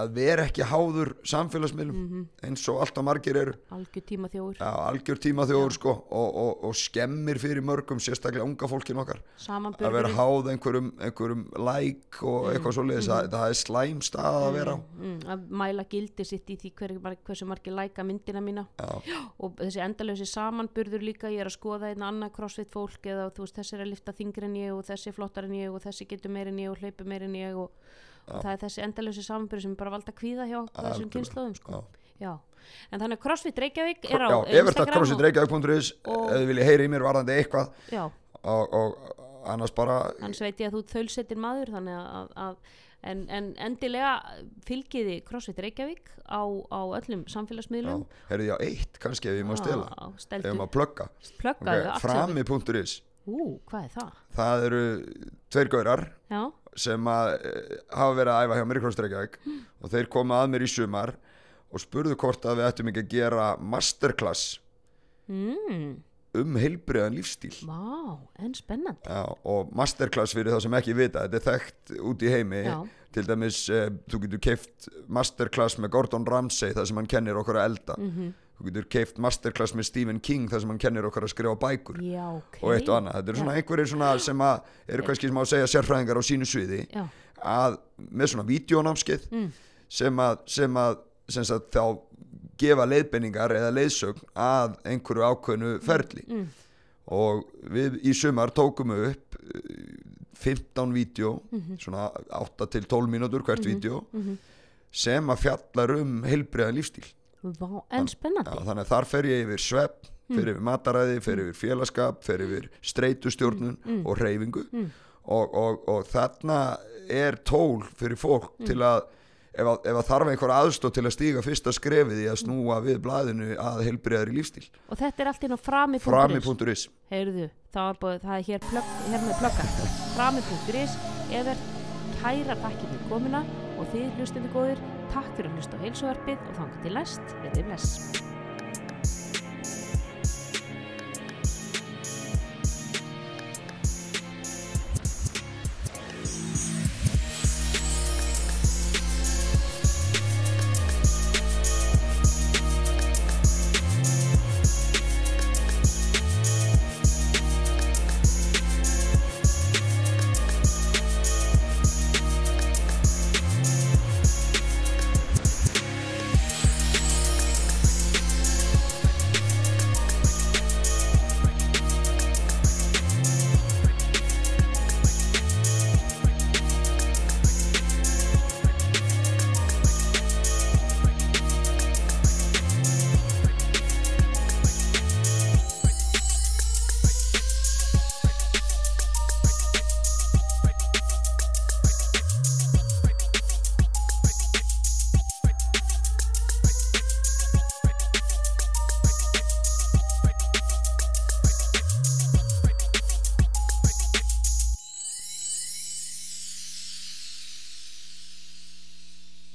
Speaker 2: að vera ekki háður samfélagsmiðlum
Speaker 1: mhm,
Speaker 2: eins og alltaf margir eru.
Speaker 1: Algjör tíma þjóður
Speaker 2: Já, algjör tíma þjóður sko og, og, og skemmir fyrir mörgum sérstaklega unga fólkin okkar. Að vera háð einhverjum, einhverjum like og eitthvað svoleiðis það, það er slæm stað að vera á.
Speaker 1: Mm, að mæla gildi sitt í því hver, hversu margir læka myndina mína.
Speaker 2: Já,
Speaker 1: og þessi endalösi samanburður líka ég er að skoða einn annað crossfit fólk eða þú veist þessi er að lifta þingri en ég og þessi er flottar en ég og þessi getur meir en ég og hlaupi meir en ég og, og það er þessi endalösi samanburður sem bara valda kvíða hjá þessum kynnslóðum sko. en þannig að crossfit Reykjavík er á
Speaker 2: Já,
Speaker 1: Instagram
Speaker 2: evertat.crossfitreykjavík.is
Speaker 1: og-
Speaker 2: ef þið viljið heyra í mér varðandi eitthvað.
Speaker 1: Og,
Speaker 2: og, annars bara
Speaker 1: annars veit ég að þú ert þaulsettin maður þannig að, að, en, en endilega fylgiði CrossFit Reykjavík á, á öllum samfélagsmiðlum.
Speaker 2: Ég á eitt kannski ef ég má stela. ef
Speaker 1: steltu,
Speaker 2: maður plugga. Frami.is
Speaker 1: Ú, hvað er það?
Speaker 2: það eru tveir gaurar.
Speaker 1: Já,
Speaker 2: sem að eh, hafa verið að æfa hjá mér í Krossdreikjavík og þeir koma að mér í sumar og spurðu hvort að við ættum ekki að gera masterclass
Speaker 1: mm,
Speaker 2: um heilbriðan lífstíl
Speaker 1: vá, en spennandi.
Speaker 2: Já, og masterclass fyrir þá sem ekki vita þetta er þekkt út í heimi.
Speaker 1: Já,
Speaker 2: til dæmis, eh, þú getur keift masterclass með Gordon Ramsay þar sem hann kennir okkur að elda.
Speaker 1: Mm
Speaker 2: þú getur keift masterclass með Stephen King þar sem hann kennir okkur að skrifa bækur
Speaker 1: já, ok.
Speaker 2: og eitt og annað, þetta eru svona einhverjir svona sem að eru kannski sem á að segja sérfræðingar á sínu sviði
Speaker 1: Já,
Speaker 2: að með svona vídeonámskeið
Speaker 1: Mm.
Speaker 2: sem að, sem að sem sagt, þá gefa leiðbenningar eða leiðsögn að einhverju ákveðnu ferli
Speaker 1: mm,
Speaker 2: og við í sumar tókum við upp eh, 15 vídeo
Speaker 1: Mhm.
Speaker 2: svona 8 til 12 mínútur hvert
Speaker 1: Mhm.
Speaker 2: vídeo
Speaker 1: mhm.
Speaker 2: sem að fjallar um heilbriðan lífstíl
Speaker 1: vá, en
Speaker 2: Já,
Speaker 1: spennandi
Speaker 2: þannig að þar fer ég yfir svepp
Speaker 1: Mm.
Speaker 2: fer yfir mataræði, fer yfir félagskap fer yfir streytustjórnun
Speaker 1: Mm.
Speaker 2: og reyfingu
Speaker 1: Mm.
Speaker 2: og, og, og þarna er tól fyrir fólk
Speaker 1: Mm.
Speaker 2: til að ef, að ef að þarf einhver aðstóð til að stíga fyrsta skrefið í að snúa við blaðinu að heilbriðari lífstíl.
Speaker 1: Og þetta er allt inn á frami.is
Speaker 2: frami.is
Speaker 1: Heyrðu, það, búið, það er hér, plögg, hér með plugga frami.is Ever, kæra takkir fyrir komuna og þið hlustandi góðir, takk fyrir að hlusta á heilsuvarpið og þangar til næst, verðið bless